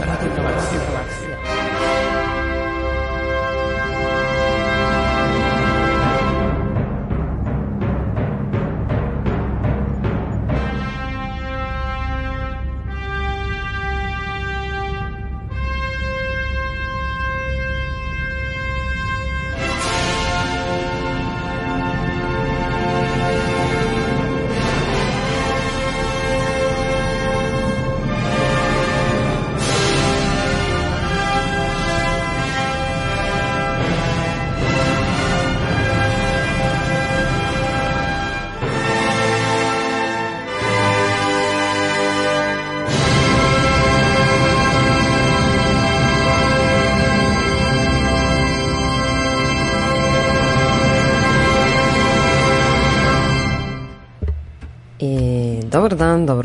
Quadrado Galáxia.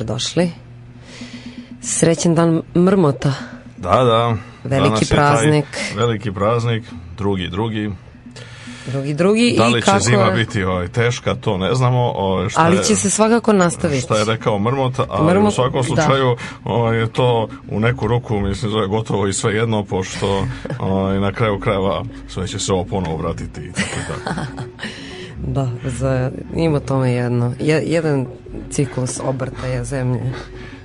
došli. Srećan dan mrmota. Da, da. Veliki Danas praznik. veliki praznik, drugi, drugi. Drugi, drugi. Da li i će kako... zima biti ovaj, teška, to ne znamo. Ovaj, šta ali će je, se svakako nastaviti. Šta je rekao Mrmot, ali Mrmot, u svakom da. slučaju ovaj, je to u neku ruku, mislim, zove gotovo i sve jedno, pošto ovaj, na kraju krajeva sve će se ovo ponovo vratiti. Tako, tako. da, za, ima tome jedno. Je, jedan ciklus obrtaja zemlje.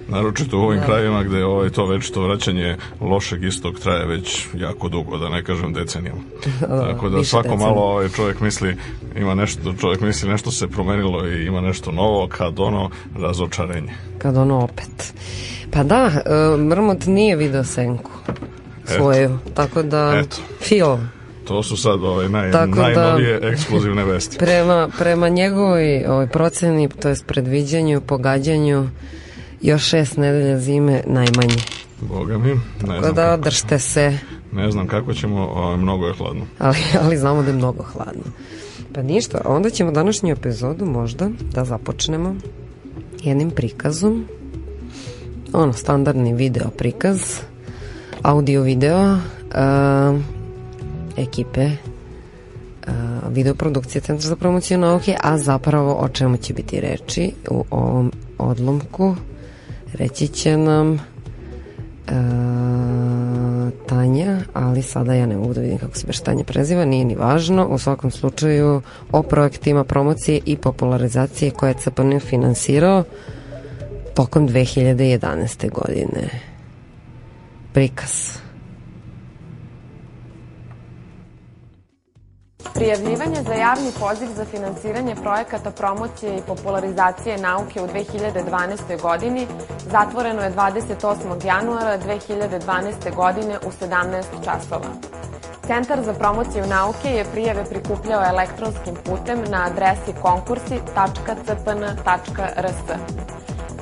Naročito u ovim da. krajevima gde ovaj, to već to vraćanje lošeg istog traje već jako dugo, da ne kažem decenijama. Da, da, tako da svako decenijama. malo ovaj čovjek misli, ima nešto, čovjek misli nešto se promenilo i ima nešto novo, kad ono razočarenje. Kad ono opet. Pa da, e, Mrmot nije video senku svoju, Eto. tako da Eto. fio to su sad ove ovaj, naj, da, najnovije da, ekskluzivne vesti. Prema, prema njegovoj ovaj, proceni, to je predviđanju, pogađanju, još šest nedelja zime najmanje. Boga mi, ne Tako znam da držte se. Ne znam kako ćemo, a mnogo je hladno. Ali, ali znamo da je mnogo hladno. Pa ništa, onda ćemo današnju epizodu možda da započnemo jednim prikazom. Ono, standardni video prikaz, audio video, uh, ekipe uh, videoprodukcije Centra za promociju nauke, a zapravo o čemu će biti reči u ovom odlomku reći će nam e, Tanja, ali sada ja ne mogu da vidim kako se baš Tanja preziva, nije ni važno. U svakom slučaju o projektima promocije i popularizacije koje je CPN finansirao tokom 2011. godine. Prikaz. Prijavljivanje za javni poziv za finansiranje projekata promocije i popularizacije nauke u 2012. godini zatvoreno je 28. januara 2012. godine u 17 časova. Centar za promociju nauke je prijave prikupljao elektronskim putem na adresi konkursi.cpn.rs.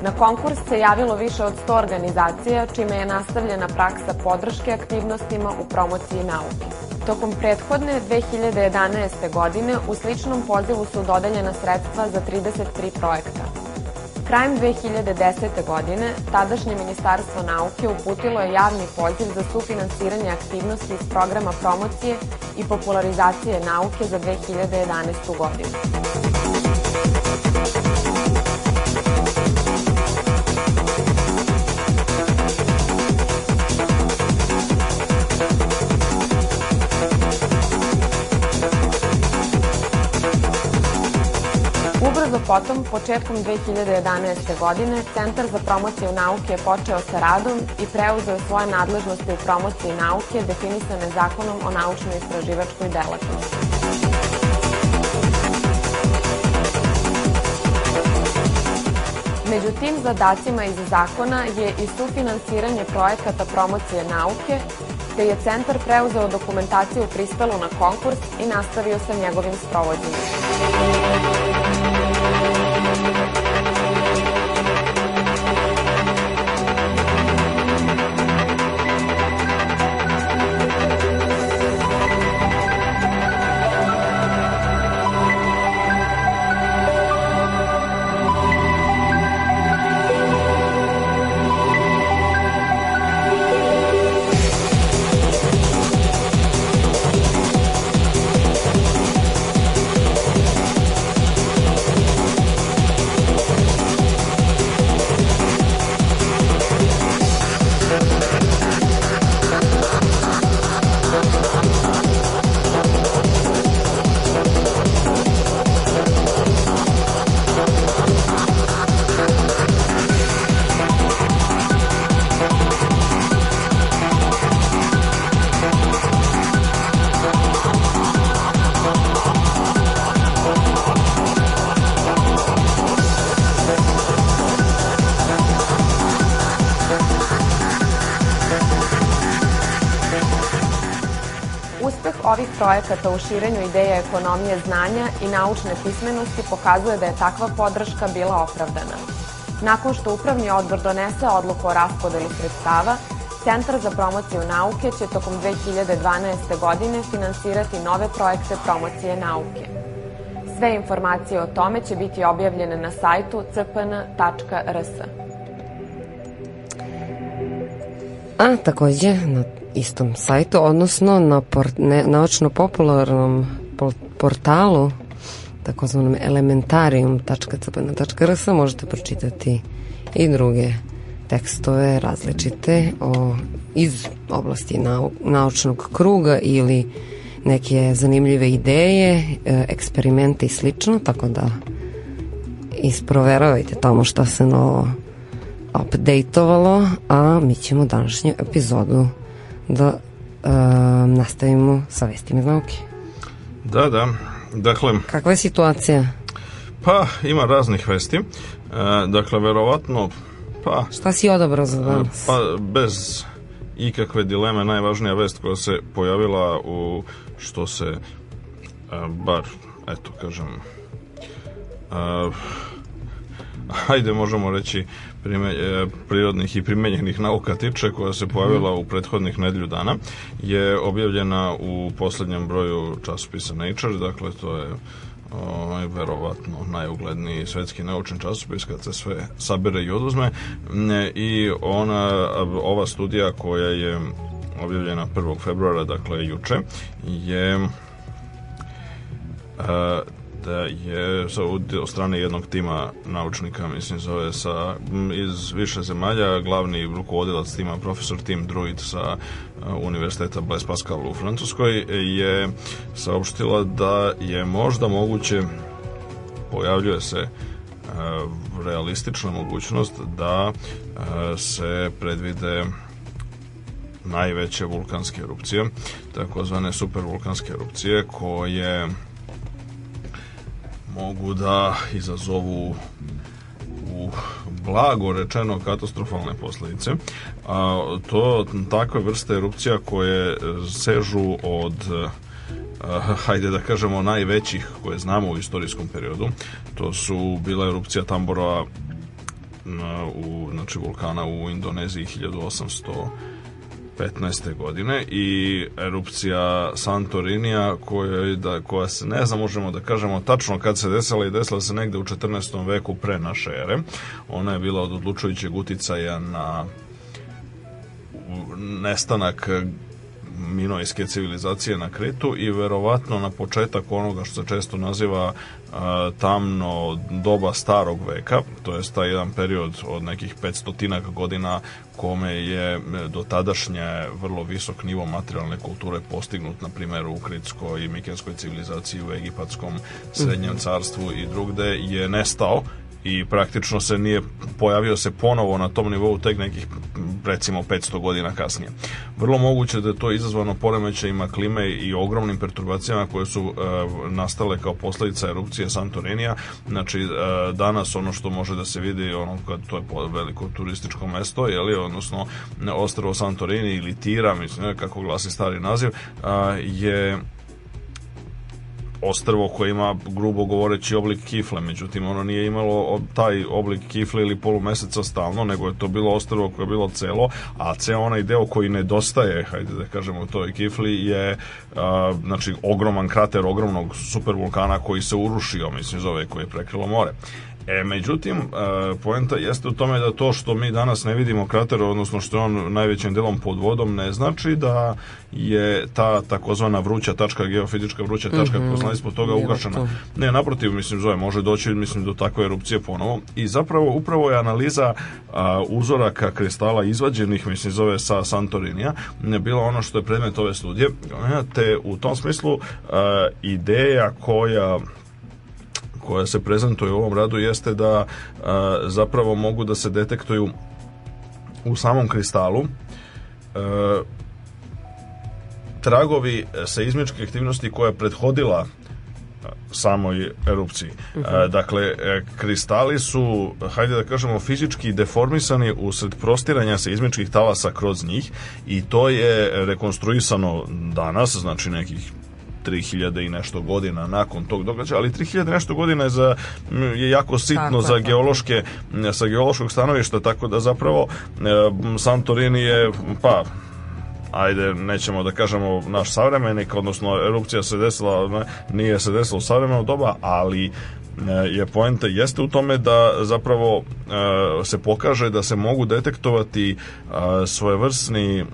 Na konkurs se javilo više od 100 organizacija, čime je nastavljena praksa podrške aktivnostima u promociji nauke. Tokom prethodne 2011. godine u sličnom pozivu su dodeljena sredstva za 33 projekta. Krajem 2010. godine tadašnje Ministarstvo nauke uputilo je javni poziv za sufinansiranje aktivnosti iz programa promocije i popularizacije nauke za 2011. godinu. potom, početkom 2011. godine, Centar za promociju nauke je počeo sa radom i preuzeo svoje nadležnosti u promociji nauke definisane zakonom o naučno-istraživačkoj delatnosti. Među tim zadacima iz zakona je i sufinansiranje projekata promocije nauke, te je centar preuzeo dokumentaciju pristalu na konkurs i nastavio sa njegovim sprovođenjem. projekata u širenju ideje ekonomije znanja i naučne pismenosti pokazuje da je takva podrška bila opravdana. Nakon što Upravni odbor donese odluku o raspodelu sredstava, Centar za promociju nauke će tokom 2012. godine finansirati nove projekte promocije nauke. Sve informacije o tome će biti objavljene na sajtu cpn.rs. A takođe na istom sajtu, odnosno na naočno popularnom portalu takozvanom elementarium.cpn.rs možete pročitati i druge tekstove različite o, iz oblasti nau, naučnog kruga ili neke zanimljive ideje, e, eksperimente i slično, tako da isproveravajte tamo šta se novo updateovalo, a mi ćemo današnju epizodu da e, nastavimo sa vestima iz nauke. Da, da. Dakle, Kakva je situacija? Pa, ima raznih vesti. E, dakle, verovatno... Pa, Šta si odabrao za danas? E, pa, bez ikakve dileme, najvažnija vest koja se pojavila u što se, e, bar, eto, kažem, e, ajde možemo reći, prime, e, prirodnih i primenjenih nauka tiče, koja se pojavila u prethodnih nedelju dana, je objavljena u poslednjem broju časopisa Nature, dakle to je ovaj, verovatno najugledniji svetski naučni časopis kad se sve sabere i oduzme i ona, ova studija koja je objavljena 1. februara, dakle juče, je e, da je sa, od strane jednog tima naučnika, mislim zove, sa, iz više zemalja, glavni rukovodilac tima, profesor Tim Druid sa e, Univerziteta Blaise Pascal u Francuskoj, je saopštila da je možda moguće, pojavljuje se e, realistična mogućnost da e, se predvide najveće vulkanske erupcije, takozvane supervulkanske erupcije koje mogu da izazovu u blago rečeno katastrofalne posledice. A, to takve vrste erupcija koje sežu od Uh, hajde da kažemo najvećih koje znamo u istorijskom periodu to su bila erupcija Tambora u, znači vulkana u Indoneziji 1800 2015. godine i erupcija Santorinija kojoj da, koja se ne znam možemo da kažemo tačno kad se desila i desila se negde u 14. veku pre naše ere. Ona je bila od odlučujućeg uticaja na nestanak minojske civilizacije na Kretu i verovatno na početak onoga što se često naziva tamno doba starog veka, to je taj jedan period od nekih 500 godina kome je e, do tadašnje vrlo visok nivo materijalne kulture postignut, na primjer u Kritskoj i Mikenskoj civilizaciji, u Egipatskom srednjem mhm. carstvu i drugde je nestao i praktično se nije pojavio se ponovo na tom nivou tek nekih recimo 500 godina kasnije. Vrlo moguće da je to izazvano poremećajima klime i ogromnim perturbacijama koje su e, nastale kao posledica erupcije Santorinija. Znači e, danas ono što može da se vidi ono kad to je veliko turističko mesto, je li odnosno ostrvo Santorini ili Tira, mislim kako glasi stari naziv, a, je ostrvo koje ima grubo govoreći oblik kifle, međutim ono nije imalo taj oblik kifle ili polumeseca stalno, nego je to bilo ostrvo koje je bilo celo, a ceo onaj deo koji nedostaje, hajde da kažemo u toj kifli je a, znači ogroman krater ogromnog supervulkana koji se urušio, mislim zove koji je prekrilo more. E, međutim, e, poenta jeste u tome da to što mi danas ne vidimo krater, odnosno što je on najvećim delom pod vodom, ne znači da je ta takozvana vruća tačka, geofizička vruća tačka mm -hmm. koja ispod toga ugašena. Ne, naprotiv, mislim, zove, može doći mislim, do takve erupcije ponovo. I zapravo, upravo je analiza a, uzoraka kristala izvađenih, mislim, zove, sa Santorinija, ne bila ono što je predmet ove studije. Te u tom smislu a, ideja koja koja se prezentuje u ovom radu jeste da zapravo mogu da se detektuju u samom kristalu e, tragovi seizmičke aktivnosti koja je prethodila samoj erupciji. Uh e, mhm. -huh. Dakle, e, kristali su, hajde da kažemo, fizički deformisani usred prostiranja seizmičkih talasa kroz njih i to je rekonstruisano danas, znači nekih 3000 i nešto godina nakon tog događaja, ali 3000 nešto godina je, za, je jako sitno tako, za geološke, sa geološkog stanovišta, tako da zapravo e, Santorini je, pa, ajde, nećemo da kažemo naš savremenik, odnosno erupcija se desila, nije se desila u savremeno doba, ali e, je poenta jeste u tome da zapravo e, se pokaže da se mogu detektovati svojevrsni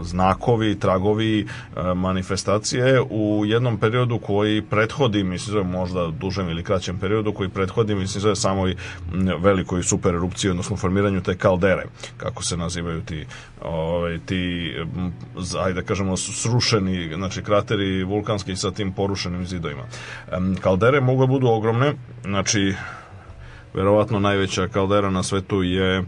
znakovi, tragovi e, manifestacije u jednom periodu koji prethodi, mislim zove možda dužem ili kraćem periodu, koji prethodi, mislim zove samoj velikoj super erupciji, odnosno formiranju te kaldere, kako se nazivaju ti, ovaj, ti ajde da kažemo, srušeni, znači krateri vulkanski sa tim porušenim zidovima. Kaldere mogu da budu ogromne, znači verovatno najveća kaldera na svetu je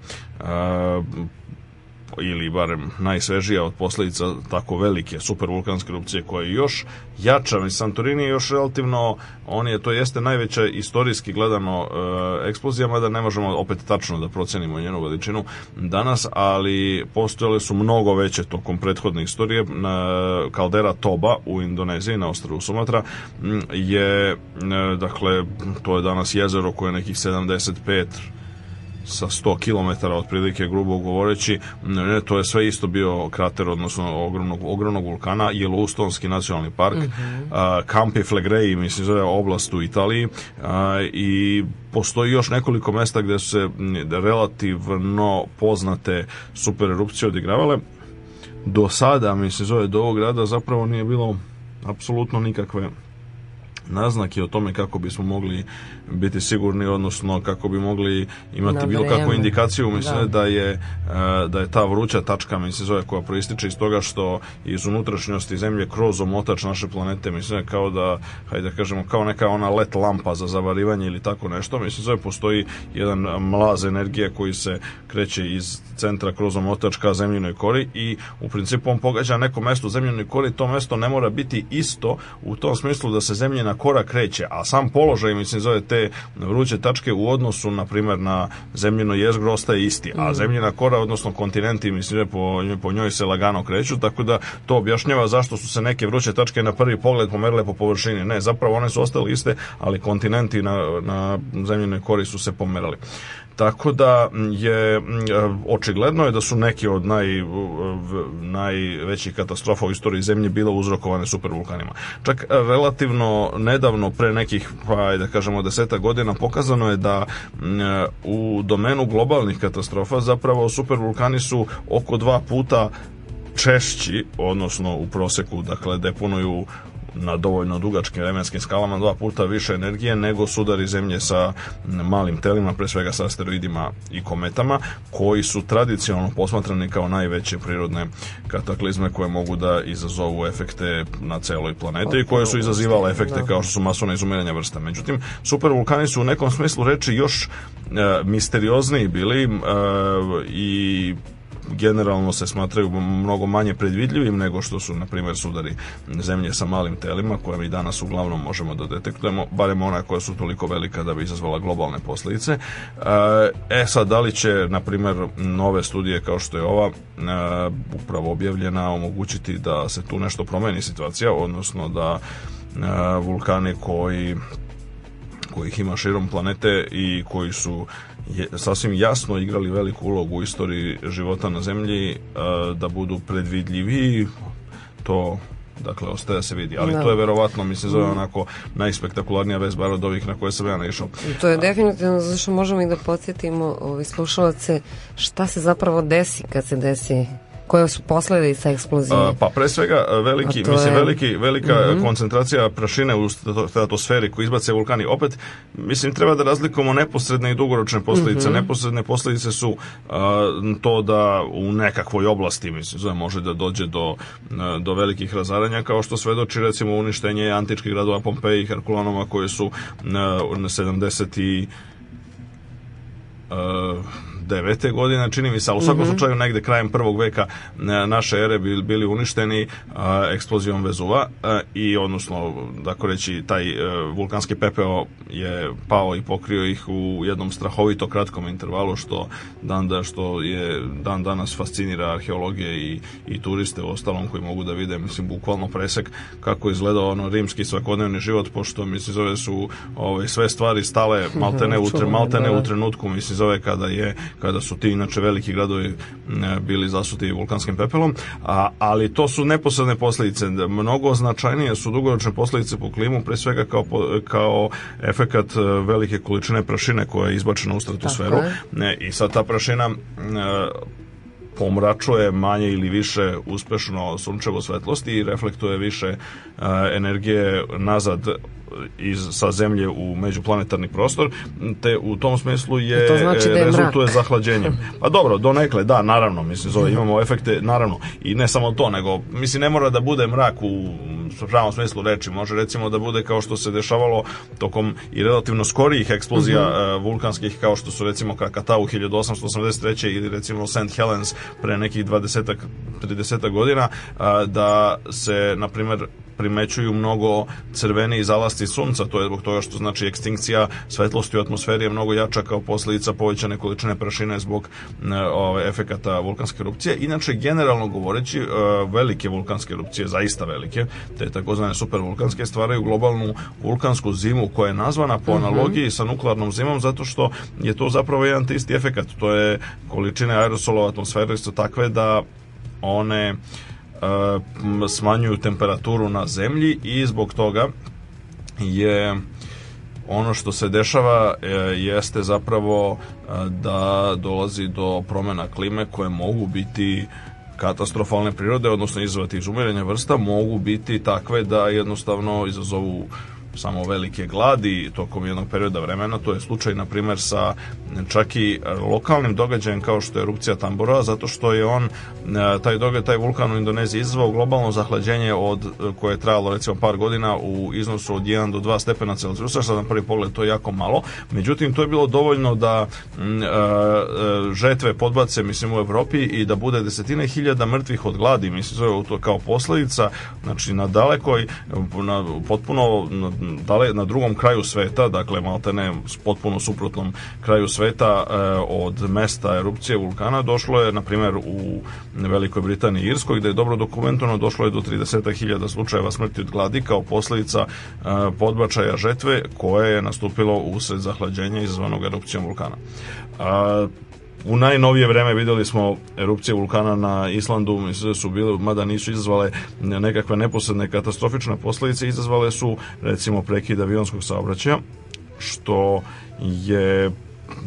ili barem najsvežija od posledica tako velike supervulkanske erupcije koja je još jača. Santorini je još relativno, on je, to jeste najveća istorijski gledano e, eksplozija, mada ne možemo opet tačno da procenimo njenu veličinu danas, ali postojale su mnogo veće tokom prethodne istorije. Na e, kaldera Toba u Indoneziji na ostrvu Sumatra je, e, dakle, to je danas jezero koje je nekih 75 sa 100 km otprilike grubo govoreći, ne, to je sve isto bio krater, odnosno ogromnog, ogromnog vulkana, Yellowstonski nacionalni park, mm -hmm. uh, Campi Flegrei, mislim, zove oblast u Italiji uh, i postoji još nekoliko mesta gde su se relativno poznate super erupcije odigravale. Do sada, mislim, zove do ovog grada zapravo nije bilo apsolutno nikakve naznake o tome kako bismo mogli biti sigurni, odnosno kako bi mogli imati bilo kakvu indikaciju, da. mislim da. da. je, e, da je ta vruća tačka, mislim zove, koja proističe iz toga što iz unutrašnjosti zemlje kroz omotač naše planete, mislim da kao da, hajde da kažemo, kao neka ona let lampa za zavarivanje ili tako nešto, mislim zove, postoji jedan mlaz energije koji se kreće iz centra kroz omotač ka zemljinoj kori i u principu on pogađa neko mesto u zemljinoj kori, to mesto ne mora biti isto u tom smislu da se zemljina kora kreće, a sam položaj, mislim zove, te te vruće tačke u odnosu, na primer na zemljino jezgro ostaje isti, a mhm. zemljina kora, odnosno kontinenti, mislim, po, po njoj se lagano kreću, tako da to objašnjava zašto su se neke vruće tačke na prvi pogled pomerile po površini. Ne, zapravo one su ostale iste, ali kontinenti na, na zemljinoj kori su se pomerali. Tako da je e, očigledno je da su neke od naj, najvećih katastrofa u istoriji zemlje bile uzrokovane supervulkanima. Čak e, relativno nedavno, pre nekih, pa da kažemo 10 godina, pokazano je da e, u domenu globalnih katastrofa zapravo supervulkani su oko dva puta češći, odnosno u proseku, dakle, deponuju na dovoljno dugačkim vremenskim skalama dva puta više energije nego sudari zemlje sa malim telima, pre svega sa asteroidima i kometama, koji su tradicionalno posmatrani kao najveće prirodne kataklizme koje mogu da izazovu efekte na celoj planeti i koje su izazivale efekte da. kao što su masovne izumiranja vrsta. Međutim, supervulkani su u nekom smislu reči još e, misteriozniji bili e, i generalno se smatraju mnogo manje predvidljivim nego što su, na primjer, sudari zemlje sa malim telima, koje mi danas uglavnom možemo da detektujemo, barem ona koja su toliko velika da bi izazvala globalne posledice. E, e sad, da li će, na primjer, nove studije kao što je ova, e, upravo objavljena, omogućiti da se tu nešto promeni situacija, odnosno da e, vulkani koji kojih ima širom planete i koji su je, sasvim jasno igrali veliku ulogu u istoriji života na zemlji e, da budu predvidljivi to dakle ostaje da se vidi, ali da. to je verovatno mislim zove mm. onako najspektakularnija vez bar od ovih na koje sam ja naišao. To je definitivno zato što možemo i da podsjetimo ove slušalace šta se zapravo desi kad se desi koje su posledica eksplozije? pa pre svega e, veliki, je... mislim, veliki, velika mm -hmm. koncentracija prašine u stratosferi koju izbace vulkani. Opet, mislim, treba da razlikujemo neposredne i dugoročne posledice. Mm -hmm. Neposredne posledice su a, to da u nekakvoj oblasti, mislim, zove, može da dođe do, a, e, do velikih razaranja, kao što svedoči recimo uništenje antičkih gradova Pompeji i Herkulonoma koji su na 70 i Uh, 9. godine, čini mi se, ali u svakom mm -hmm. slučaju negde krajem prvog veka e, naše ere bili uništeni e, eksplozijom Vezuva e, i odnosno, dakle reći, taj vulkanski pepeo je pao i pokrio ih u jednom strahovito kratkom intervalu što dan da što je dan danas fascinira arheologije i, i turiste u ostalom koji mogu da vide, mislim, bukvalno presek kako izgleda ono rimski svakodnevni život, pošto mislim zove su ove, ovaj, sve stvari stale maltene u, maltene u da, da, da. trenutku, mislim zove kada je kada su ti inače veliki gradovi e, bili zasuti vulkanskim pepelom, a, ali to su neposredne posledice. Mnogo značajnije su dugoročne posledice po klimu, pre svega kao, kao efekat e, velike količine prašine koja je izbačena u stratosferu. E, I sad ta prašina pomračuje manje ili više uspešno sunčevo svetlosti i reflektuje više uh, energije nazad iz, sa zemlje u međuplanetarni prostor, te u tom smislu je, to znači da rezultuje zahlađenjem. Pa dobro, donekle, da, naravno, mislim, zove, imamo efekte, naravno, i ne samo to, nego, mislim, ne mora da bude mrak u pravom smislu reči, može recimo da bude kao što se dešavalo tokom i relativno skorijih eksplozija mm -hmm. vulkanskih, kao što su recimo Krakatau 1883. ili recimo St. Helens pre nekih 20 30 godina, eh, da se, na primer primećuju mnogo crvene i zalasti sunca, to je zbog toga što znači ekstinkcija svetlosti u atmosferi je mnogo jača kao posledica povećane količine prašine zbog e, ove, efekata vulkanske erupcije. Inače, generalno govoreći, e, velike vulkanske erupcije, zaista velike, te takozvane supervulkanske, stvaraju globalnu vulkansku zimu koja je nazvana po mhm. analogiji sa nuklearnom zimom zato što je to zapravo jedan te isti efekat. To je količine aerosolova atmosfere su takve da one smanjuju temperaturu na zemlji i zbog toga je ono što se dešava e, jeste zapravo e, da dolazi do promena klime koje mogu biti katastrofalne prirode, odnosno izazvati izumiranje vrsta, mogu biti takve da jednostavno izazovu samo velike gladi tokom jednog perioda vremena. To je slučaj, na primer, sa čak i lokalnim događajem kao što je erupcija Tambora, zato što je on, e, taj događaj, taj vulkan u Indoneziji izvao globalno zahlađenje od, e, koje je trajalo recimo par godina u iznosu od 1 do 2 stepena Celzijusa, što na prvi pogled to je jako malo. Međutim, to je bilo dovoljno da m, e, žetve podbace, mislim, u Evropi i da bude desetine hiljada mrtvih od gladi, mislim, zove to kao posledica, znači na dalekoj, na, potpuno dale, na drugom kraju sveta, dakle maltene potpuno suprotnom kraju sveta e, od mesta erupcije vulkana došlo je, na primer, u Velikoj Britaniji i Irskoj, gdje je dobro dokumentovano došlo je do 30.000 slučajeva smrti od gladi kao posledica e, podbačaja žetve koje je nastupilo usred zahlađenja izazvanog erupcijom vulkana. E, u najnovije vreme videli smo erupcije vulkana na Islandu, mislim da su bile, mada nisu izazvale nekakve neposredne katastrofične posledice, izazvale su recimo prekid avionskog saobraćaja, što je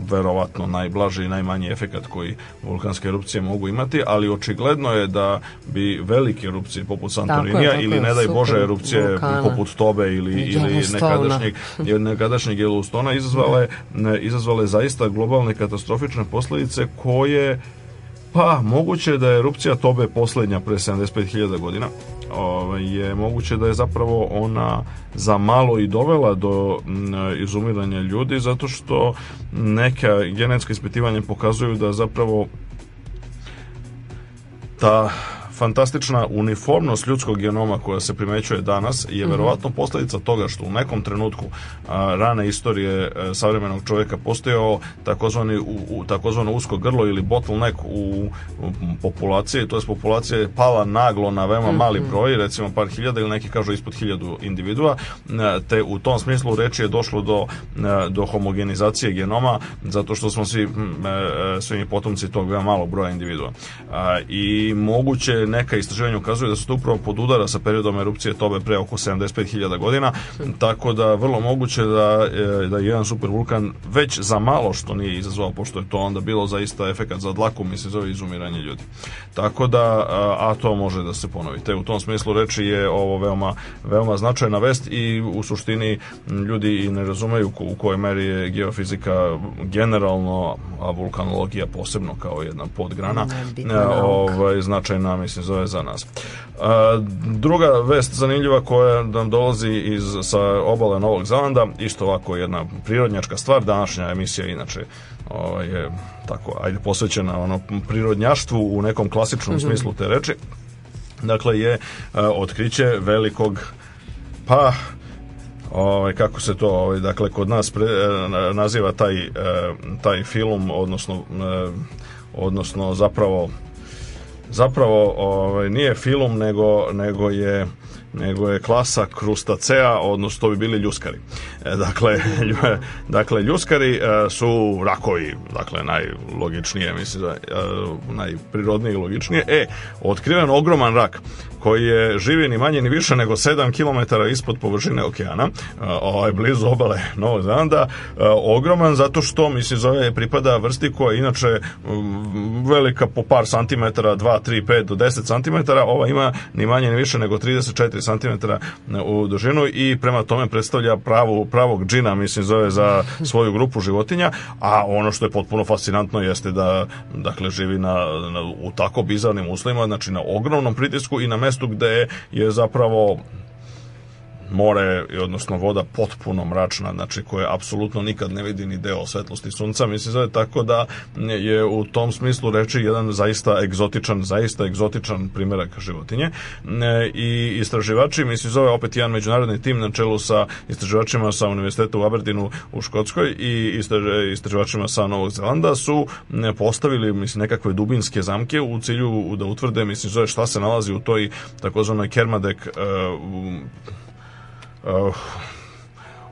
verovatno najblaži i najmanji efekat koji vulkanske erupcije mogu imati, ali očigledno je da bi velike erupcije poput Santorinija ili ne daj Bože erupcije vulkana. poput Tobe ili, ili nekadašnjeg, nekadašnjeg Yellowstona izazvale, ne, izazvale zaista globalne katastrofične posledice koje pa moguće da je erupcija Tobe poslednja pre 75.000 godina ovaj, je moguće da je zapravo ona za malo i dovela do mm, izumiranja ljudi zato što neka genetska ispitivanja pokazuju da zapravo ta fantastična uniformnost ljudskog genoma koja se primećuje danas je mhm. verovatno posledica toga što u nekom trenutku a, rane istorije a, e, savremenog čoveka postojao takozvani u, u takozvano usko grlo ili bottleneck u, u populaciji, to jest populacija je pala naglo na veoma mhm. mali broj, recimo par hiljada ili neki kažu ispod hiljadu individua, a, e, te u tom smislu reči je došlo do, e, do homogenizacije genoma zato što smo svi svi potomci tog veoma malog broja individua. I moguće neka istraživanja ukazuju da su to upravo pod udara sa periodom erupcije tobe pre oko 75.000 godina, tako da vrlo moguće da, e, da jedan supervulkan već za malo što nije izazvao, pošto je to onda bilo zaista efekat za dlaku, mi se zove izumiranje ljudi. Tako da, a, to može da se ponovi. Te u tom smislu reči je ovo veoma, veoma značajna vest i u suštini ljudi i ne razumeju u kojoj meri je geofizika generalno, a vulkanologija posebno kao jedna podgrana, ovaj, značajna, mislim, mislim zove za nas. Druga vest zanimljiva koja nam dolazi iz, sa obale Novog Zelanda, isto ovako jedna prirodnjačka stvar, današnja emisija inače ovaj, je tako, ajde posvećena ono prirodnjaštvu u nekom klasičnom mm -hmm. smislu te reči. Dakle, je a, otkriće velikog pa ovaj kako se to ovaj dakle kod nas pre, e, naziva taj e, taj film odnosno e, odnosno zapravo zapravo ovaj, nije film nego, nego je nego je klasa krustacea, odnosno to bi bili ljuskari. E, dakle, dakle ljuskari e, su rakovi, dakle najlogičnije, mislim da najprirodnije i logičnije. E, otkriven ogroman rak koji je živi ni manje ni više nego 7 km ispod površine okeana, ovaj blizu obale Novog Zelanda, ogroman zato što mislim zove pripada vrsti koja je inače mm, velika po par santimetara, 2, 3, 5 do 10 santimetara, ova ima ni manje ni više nego 34 santimetara u dužinu i prema tome predstavlja pravu pravog džina, mislim, zove za svoju grupu životinja, a ono što je potpuno fascinantno jeste da, dakle, živi na, na u tako bizarnim uslovima, znači na ogromnom pritisku i na mestu gde je zapravo more, odnosno voda potpuno mračna, znači koja apsolutno nikad ne vidi ni deo svetlosti sunca, mislim se tako da je u tom smislu reči jedan zaista egzotičan, zaista egzotičan primjerak životinje e, i istraživači, mislim se zove opet jedan međunarodni tim na čelu sa istraživačima sa Univerziteta u Aberdinu u Škotskoj i istraživačima sa Novog Zelanda su e, postavili mislim nekakve dubinske zamke u cilju da utvrde mislim zove šta se nalazi u toj takozvanoj Kermadek e, uh, Oh.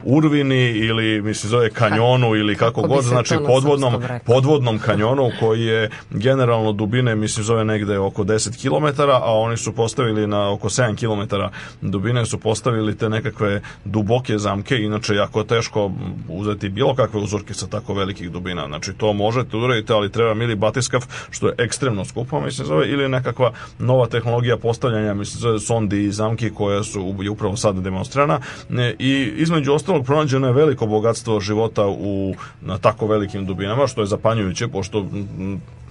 Urvini ili mislim zove kanjonu ili kako, kako god, znači podvodnom, podvodnom kanjonu koji je generalno dubine mislim zove negde oko 10 km, a oni su postavili na oko 7 km dubine su postavili te nekakve duboke zamke, inače jako teško uzeti bilo kakve uzorke sa tako velikih dubina. Znači to možete da uraditi, ali treba ili batiskav što je ekstremno skupo, mislim zove, ili nekakva nova tehnologija postavljanja, mi zove sondi i zamke koje su upravo sad demonstrana e, i između ostalo ostalog pronađeno je veliko bogatstvo života u na tako velikim dubinama, što je zapanjujuće, pošto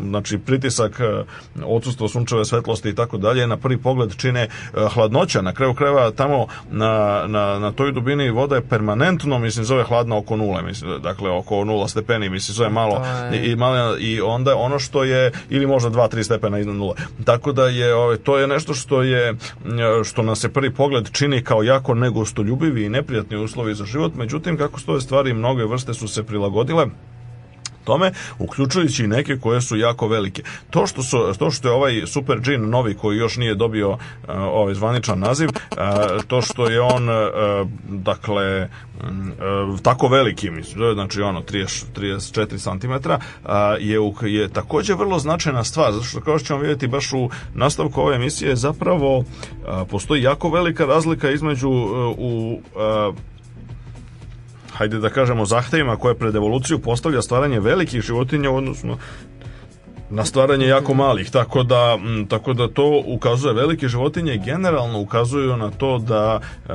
znači pritisak, e, odsustvo sunčeve svetlosti i tako dalje, na prvi pogled čine e, hladnoća. Na kraju kreva tamo na, na, na toj dubini voda je permanentno, mislim, zove hladna oko nule, mislim, dakle oko nula stepeni, mislim, zove malo je... i, malo i onda ono što je, ili možda 2-3 stepena iznad nule. Tako da je, ove, to je nešto što je, e, što nas se prvi pogled čini kao jako negostoljubivi i neprijatni uslovi za život, međutim kako stoje stvari mnoge vrste su se prilagodile tome, uključujući i neke koje su jako velike. To što, su, to što je ovaj Super džin novi koji još nije dobio uh, ovaj zvaničan naziv, uh, to što je on uh, dakle mm, tako veliki, mislim, znači ono 30, 34 cm je, je takođe vrlo značajna stvar, zato što kao što ćemo vidjeti baš u nastavku ove emisije, zapravo postoji jako velika razlika između u hajde da kažemo, zahtevima koje pred evoluciju postavlja stvaranje velikih životinja, odnosno na stvaranje jako malih, tako da, mm, tako da to ukazuje, velike životinje generalno ukazuju na to da e,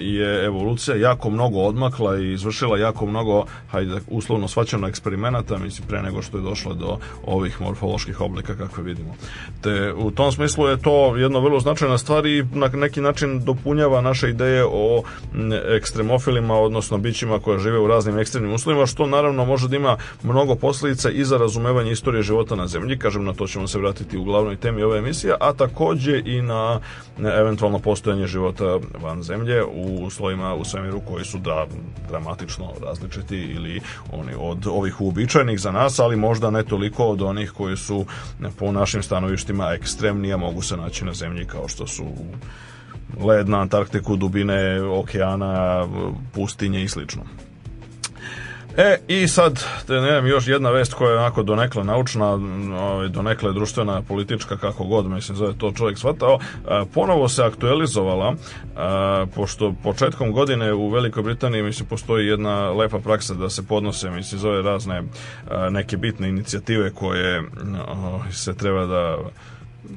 je evolucija jako mnogo odmakla i izvršila jako mnogo, hajde, uslovno svaćano eksperimenata, mislim, pre nego što je došlo do ovih morfoloških oblika kakve vidimo. Te u tom smislu je to jedno vrlo značajna stvar i na neki način dopunjava naše ideje o mm, ekstremofilima, odnosno bićima koja žive u raznim ekstremnim uslovima, što naravno može da ima mnogo posljedica i za razumevanje istorije života na zemlji zemlji. Kažem, na to ćemo se vratiti u glavnoj temi ove emisije, a takođe i na eventualno postojanje života van zemlje u uslovima u svemiru koji su da dramatično različiti ili oni od ovih uobičajenih za nas, ali možda ne toliko od onih koji su po našim stanovištima ekstremnije mogu se naći na zemlji kao što su led na Antarktiku, dubine okeana, pustinje i slično. E, i sad, ne znam, još jedna vest koja je onako donekle naučna, ovaj, donekle društvena, politička, kako god, mislim, zove to čovjek shvatao, e, ponovo se aktualizovala, e, pošto početkom godine u Velikoj Britaniji, mislim, postoji jedna lepa praksa da se podnose, mislim, zove razne e, neke bitne inicijative koje se treba da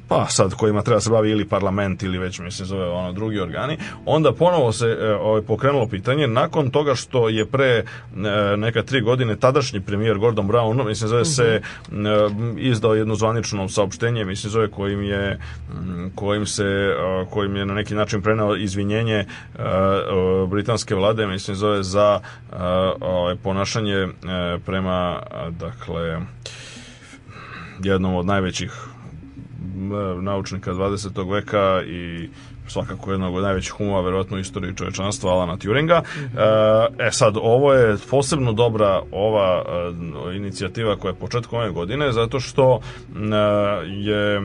pa sad kojima treba da se bavi ili parlament ili već mislim zove ono drugi organi, onda ponovo se e, ovaj, pokrenulo pitanje nakon toga što je pre e, neka tri godine tadašnji premijer Gordon Brown mislim zove se mhm. e, izdao jedno zvanično saopštenje mislim zove kojim je kojim se e, kojim je na neki način preneo izvinjenje e, britanske vlade mislim zove za e, ovaj, ponašanje prema dakle jednom od najvećih E, naučnika 20. veka i svakako jednog od najvećih umova, verovatno u istoriji čovečanstva, Alana Turinga. E, e sad, ovo je posebno dobra ova e, inicijativa koja je početkom ove godine, zato što je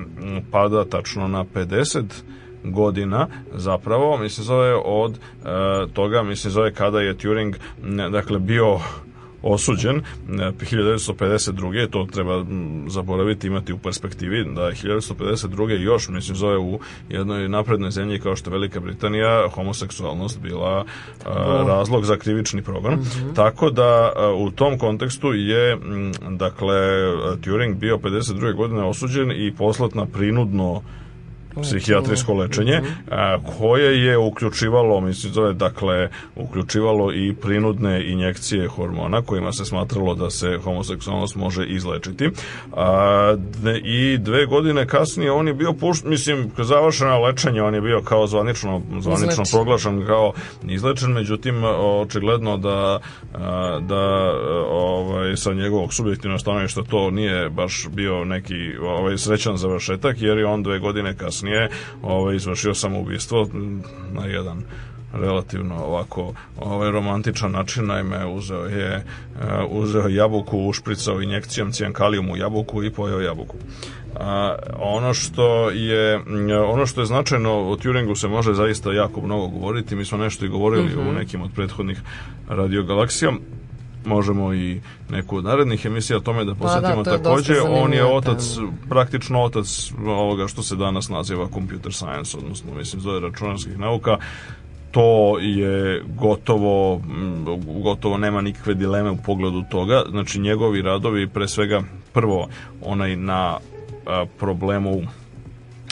pada tačno na 50 godina zapravo, mislim zove od e, toga, mislim zove kada je Turing dakle bio osuđen 1952. To treba zaboraviti imati u perspektivi da 1952. još, mislim, zove u jednoj naprednoj zemlji kao što je Velika Britanija, homoseksualnost bila a, razlog za krivični progon. Mm -hmm. Tako da a, u tom kontekstu je, m, dakle, Turing bio 52. godine osuđen i poslat na prinudno psihijatrijsko mhm. lečenje koje je uključivalo, mislim zove, dakle, uključivalo i prinudne injekcije hormona kojima se smatralo da se homoseksualnost može izlečiti. I dve godine kasnije on je bio pušten, mislim, završeno lečenje, on je bio kao zvanično, zvanično Izleči. proglašen kao izlečen, međutim, očigledno da, da ovaj, sa njegovog subjektivnog stanovišta to nije baš bio neki ovaj, srećan završetak, jer je on dve godine kasnije kasnije ovaj, izvršio samoubistvo na jedan relativno ovako ovaj romantičan način naime uzeo je uh, uzeo jabuku ušpricao injekcijom cijankalium u jabuku i pojeo jabuku a, ono što je ono što je značajno o Turingu se može zaista jako mnogo govoriti mi smo nešto i govorili mm -hmm. u mhm. nekim od prethodnih radiogalaksija možemo i neku od narednih emisija o tome da posetimo pa, da, takođe. On je da. otac, tam. praktično otac ovoga što se danas naziva computer science, odnosno mislim zove računarskih nauka to je gotovo mm, gotovo nema nikakve dileme u pogledu toga. Znači njegovi radovi pre svega prvo onaj na problemu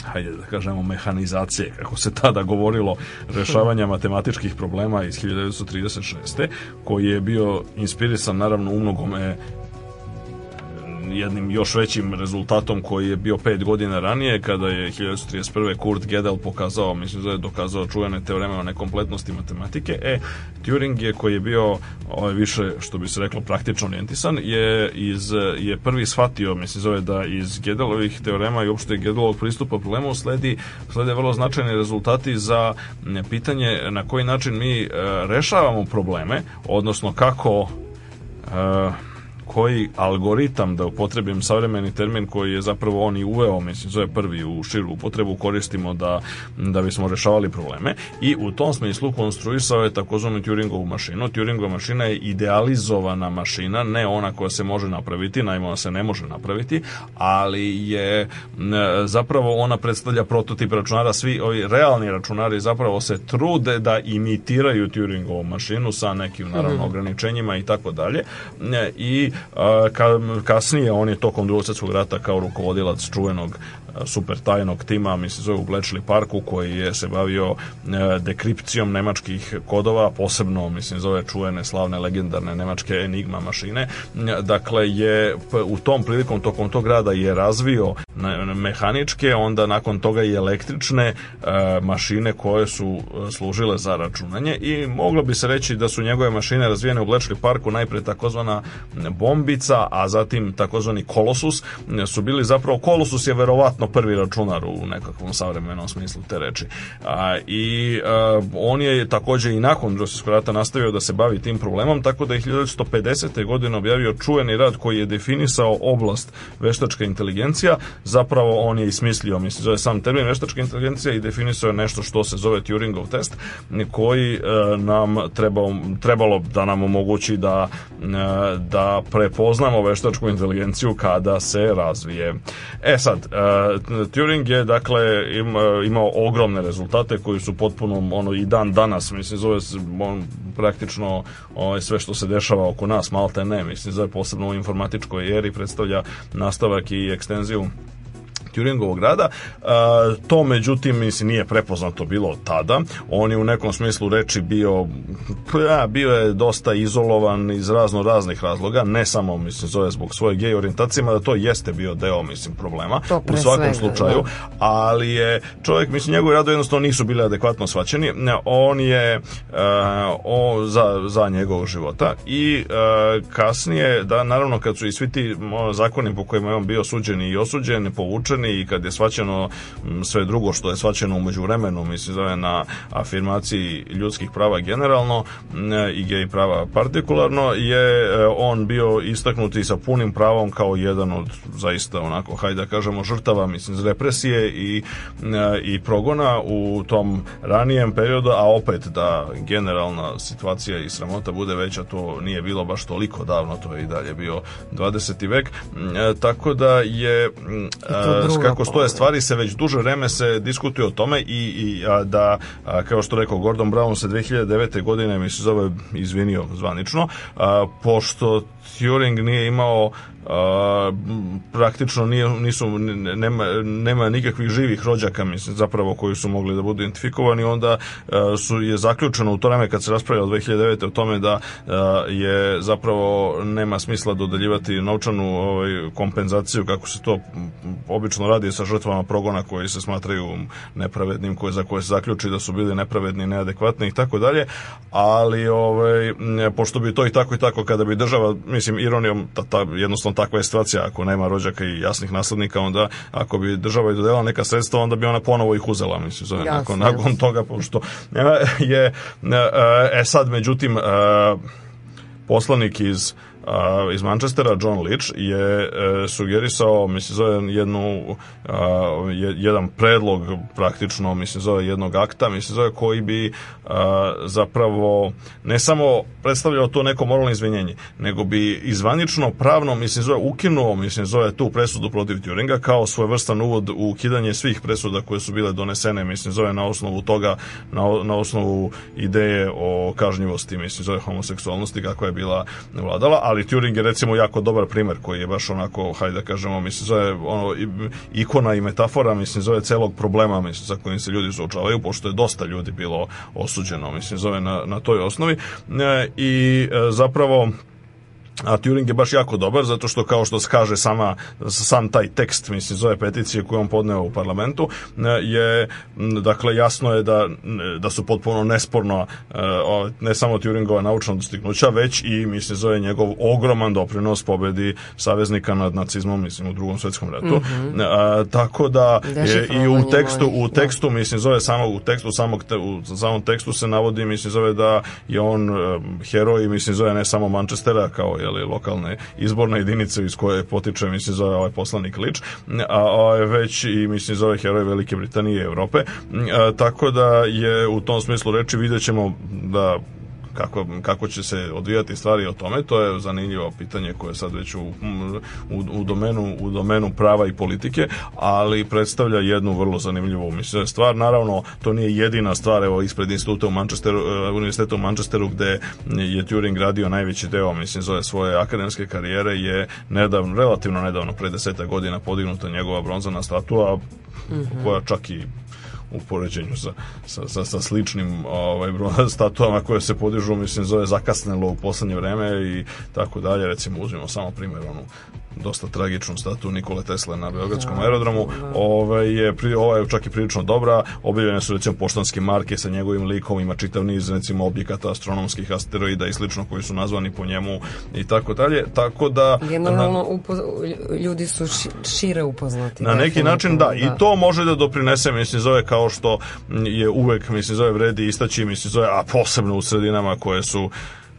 hajde da kažemo, mehanizacije, kako se tada govorilo, rešavanja matematičkih problema iz 1936. koji je bio inspirisan naravno u mnogome jednim još većim rezultatom koji je bio 5 godina ranije kada je 1931. Kurt Gödel pokazao, mislim da je dokazao čuvene teoreme o nekompletnosti matematike. E, Turing je koji je bio ovaj, više, što bi se reklo, praktično orijentisan, je, iz, je prvi shvatio, mislim zove da iz Gödelovih teorema i uopšte Gödelovog pristupa problemu sledi, slede vrlo značajni rezultati za pitanje na koji način mi e, rešavamo probleme, odnosno kako e, koji algoritam, da upotrebim savremeni termin koji je zapravo on i uveo, mislim, zove prvi u širu upotrebu, koristimo da, da bismo rešavali probleme i u tom smislu konstruisao je takozvanu Turingovu mašinu. Turingova mašina je idealizovana mašina, ne ona koja se može napraviti, naime ona se ne može napraviti, ali je e, zapravo ona predstavlja prototip računara, svi ovi realni računari zapravo se trude da imitiraju Turingovu mašinu sa nekim naravno mhm. ograničenjima i tako dalje e, i a, kasnije on je tokom drugog svetskog rata kao rukovodilac čuvenog super tajnog tima, mi se zove u Bletchley Parku, koji je se bavio e, dekripcijom nemačkih kodova, posebno, mislim, zove čuvene, slavne, legendarne nemačke Enigma mašine. Dakle, je u tom prilikom, tokom tog grada je razvio mehaničke, onda nakon toga i električne e, mašine koje su e, služile za računanje i moglo bi se reći da su njegove mašine razvijene u Bletchley Parku najpre takozvana bombica, a zatim takozvani kolosus su bili zapravo, kolosus je verovatno kao prvi računar u nekakvom savremenom smislu te reči. A, I a, on je takođe i nakon Drosijskog rata nastavio da se bavi tim problemom, tako da je 1950. godine objavio čuveni rad koji je definisao oblast veštačka inteligencija. Zapravo on je i smislio, mislim, zove sam termin veštačka inteligencija i definisao je nešto što se zove Turingov test, koji a, e, nam treba, um, trebalo da nam omogući da, e, da prepoznamo veštačku inteligenciju kada se razvije. E sad, e, Turing je dakle im, e, imao ogromne rezultate koji su potpuno ono i dan danas mislim zove se on praktično ovaj, sve što se dešava oko nas malte ne mislim zove posebno u informatičkoj eri predstavlja nastavak i ekstenziju Turingovog rada. To, međutim, mislim, nije prepoznato bilo tada. On je u nekom smislu reči bio, ja, bio je dosta izolovan iz razno raznih razloga, ne samo, mislim, zove zbog svoje gej orijentacije, da to jeste bio deo, mislim, problema. u svakom slučaju. Da. Ali je čovjek, mislim, njegov rad jednostavno nisu bili adekvatno svaćeni. On je e, o, za, za njegovog života i e, kasnije, da, naravno, kad su i svi ti zakoni po kojima je on bio suđen i osuđen, povučen moderni i kad je svaćeno mm, sve drugo što je svaćeno umeđu vremenu, mislim zove na afirmaciji ljudskih prava generalno mm, i gej prava partikularno, je e, on bio istaknuti sa punim pravom kao jedan od zaista onako, hajde da kažemo, žrtava, mislim, represije i, e, i progona u tom ranijem periodu, a opet da generalna situacija i sramota bude veća, to nije bilo baš toliko davno, to je i dalje bio 20. vek, e, tako da je... Mm, I to kako stoje stvari se već duže vreme se diskutuje o tome i, i a, da, a, kao što rekao Gordon Brown se 2009. godine mi se zove izvinio zvanično, a, pošto Turing nije imao a, praktično nije, nisu, nema, nema nikakvih živih rođaka mislim, zapravo koji su mogli da budu identifikovani onda a, e, su, je zaključeno u to vreme kad se raspravlja od 2009. o tome da a, e, je zapravo nema smisla dodeljivati novčanu ovaj, kompenzaciju kako se to obično radi sa žrtvama progona koji se smatraju nepravednim koje, za koje se zaključi da su bili nepravedni, neadekvatni i tako dalje, ali ovaj, pošto bi to i tako i tako kada bi država, mislim ironijom ta, ta jednostavno takva je situacija. Ako nema rođaka i jasnih naslednika, onda ako bi država i dodela neka sredstva, onda bi ona ponovo ih uzela, mislim, zove, jasne, nakon, nakon toga, pošto e, je, e, e sad, međutim, e, poslanik iz a, iz Manchestera, John Leach, je e, sugerisao, mislim, zove jednu, a, jedan predlog praktično, mislim, zove jednog akta, mislim, zove koji bi a, zapravo ne samo predstavljao to neko moralno izvinjenje, nego bi izvanično pravno, mislim, zove ukinuo, mislim, zove tu presudu protiv Turinga kao svojevrstan uvod u ukidanje svih presuda koje su bile donesene, mislim, zove na osnovu toga, na, na osnovu ideje o kažnjivosti, mislim, zove homoseksualnosti kakva je bila vladala, ali ali Turing je recimo jako dobar primer koji je baš onako, hajde da kažemo, mislim zove ono, ikona i metafora, mislim zove celog problema, mislim sa kojim se ljudi suočavaju, pošto je dosta ljudi bilo osuđeno, mislim zove na, na toj osnovi e, i e, zapravo A Turing je baš jako dobar zato što kao što se kaže sama sam taj tekst mislim zove peticije koju on podneo u parlamentu e, je dakle jasno je da, da su potpuno nesporno e, ne samo Turingova naučna dostignuća već i mislim zove njegov ogroman doprinos pobedi saveznika nad nacizmom mislim u drugom svetskom ratu. Mm -hmm. A, tako da je, i u tekstu u tekstu mislim zove samo u tekstu samog te, u samom tekstu se navodi mislim zove da je on heroj mislim zove ne samo Manchestera kao jeli, lokalne izborne jedinice iz koje potiče, mislim, zove ovaj poslanik Lič, a, a ovaj, već i, mislim, zove heroje Velike Britanije i Europe. A, tako da je u tom smislu reči vidjet ćemo da kako, kako će se odvijati stvari o tome, to je zanimljivo pitanje koje je sad već u, u, u, domenu, u domenu prava i politike, ali predstavlja jednu vrlo zanimljivu mislim, stvar. Naravno, to nije jedina stvar, evo, ispred instituta u Manchesteru, e, univerziteta u Manchesteru, gde je Turing radio najveći deo, mislim, zove svoje akademske karijere, je nedavno, relativno nedavno, pre deseta godina podignuta njegova bronzana statua, mm -hmm. koja čak i u poređenju sa, sa, sa, sa sličnim ovaj, statuama koje se podižu, mislim, zove zakasnelo u poslednje vreme i tako dalje. Recimo, uzmimo samo primjer onu dosta tragičnu statu Nikole Tesla na Beogradskom da, aerodromu. Da, da. Ove ovaj je, pri, ova je čak i prilično dobra. Objavljene su recimo poštanske marke sa njegovim likom, ima čitav niz recimo objekata astronomskih asteroida i slično koji su nazvani po njemu i tako dalje. Tako da... Generalno na, upo, ljudi su šire upoznati. Na neki način da. I to može da doprinese, mislim, zove kao što je uvek, mislim, zove vredi istaći, mislim, zove, a posebno u sredinama koje su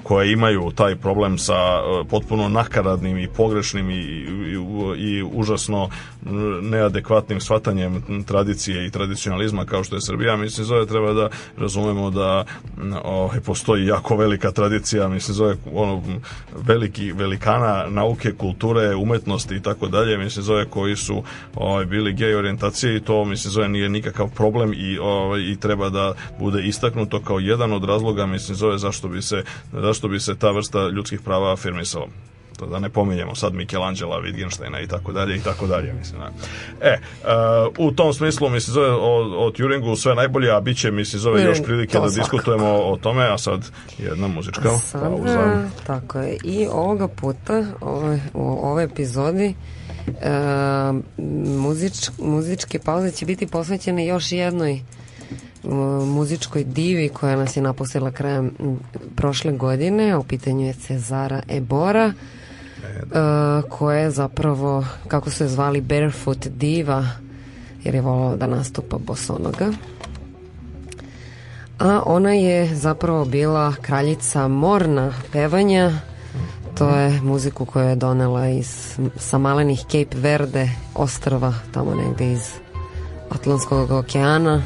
koje imaju taj problem sa e, potpuno nakaradnim i pogrešnim i, i, i užasno neadekvatnim shvatanjem tradicije i tradicionalizma kao što je Srbija, mislim zove treba da razumemo da o, ovaj, postoji jako velika tradicija, mislim zove ono, veliki velikana nauke, kulture, umetnosti i tako dalje, mislim zove koji su o, ovaj, bili gej orijentacije i to mislim zove nije nikakav problem i, o, ovaj, i treba da bude istaknuto kao jedan od razloga mislim zove zašto bi se zašto što bi se ta vrsta ljudskih prava afirmisala to da ne pominjemo sad Michelangela, Wittgensteina i tako dalje i tako dalje, mislim. Da. E, uh, u tom smislu, mislim, zove o, o Turingu sve najbolje, a bit će, se zove e, još prilike da svakako. diskutujemo o tome, a sad jedna muzička pauza. Tako je, i ovoga puta, ove, ovaj, u ovoj epizodi, uh, muzič, muzičke pauze će biti posvećene još jednoj muzičkoj divi koja nas je napustila krajem prošle godine. U pitanju je Cezara Ebora uh, koja je zapravo, kako su je zvali, Barefoot diva jer je volao da nastupa bosonoga. A ona je zapravo bila kraljica morna pevanja to je muziku koju je donela iz, sa malenih Cape Verde ostrva tamo negde iz Atlantskog okeana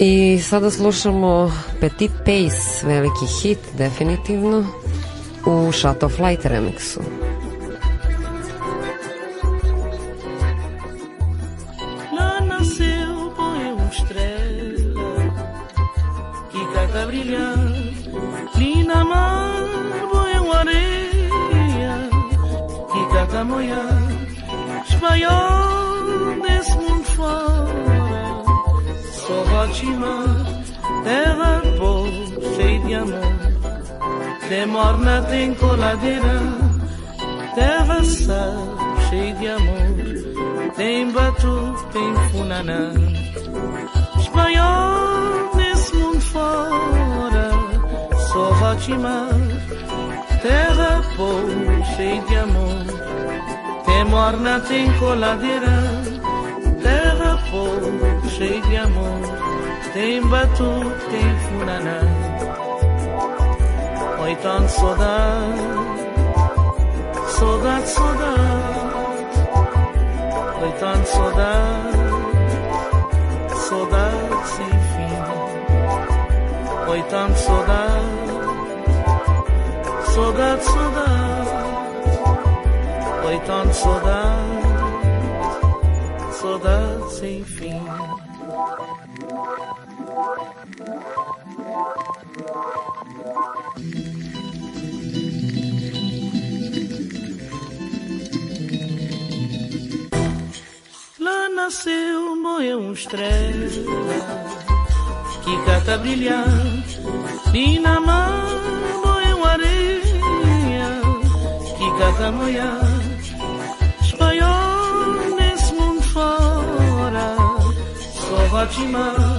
I sada slušamo Petit Pace, veliki hit definitivno, u Shut of Light remixu. Lá nasceu põe uma estrela que cada brilhar, linda mar põe uma areia que cada molhar, espanhol fatima Terra, pol, cheio de amor De morna tem coladeira Terra, sa cheio de amor Tem batu, tem funanã Espanhol nesse mundo fora Só fatima Terra, pol, cheio de amor Tem morna, tem coladeira Terra, pol, cheio de amor tem batuque, tem funaná. Oi, tanto saudade, saudade, saudade. Oi, tanto saudade, saudade sem fim. Oi, tanto saudade, saudade, saudade. Oi, tanto saudade, saudade sem fim. Lá nasceu, morreu um estrela que cata brilhante e na mão morreu areia que cata molhar. Espanhol nesse mundo fora, só Vatimar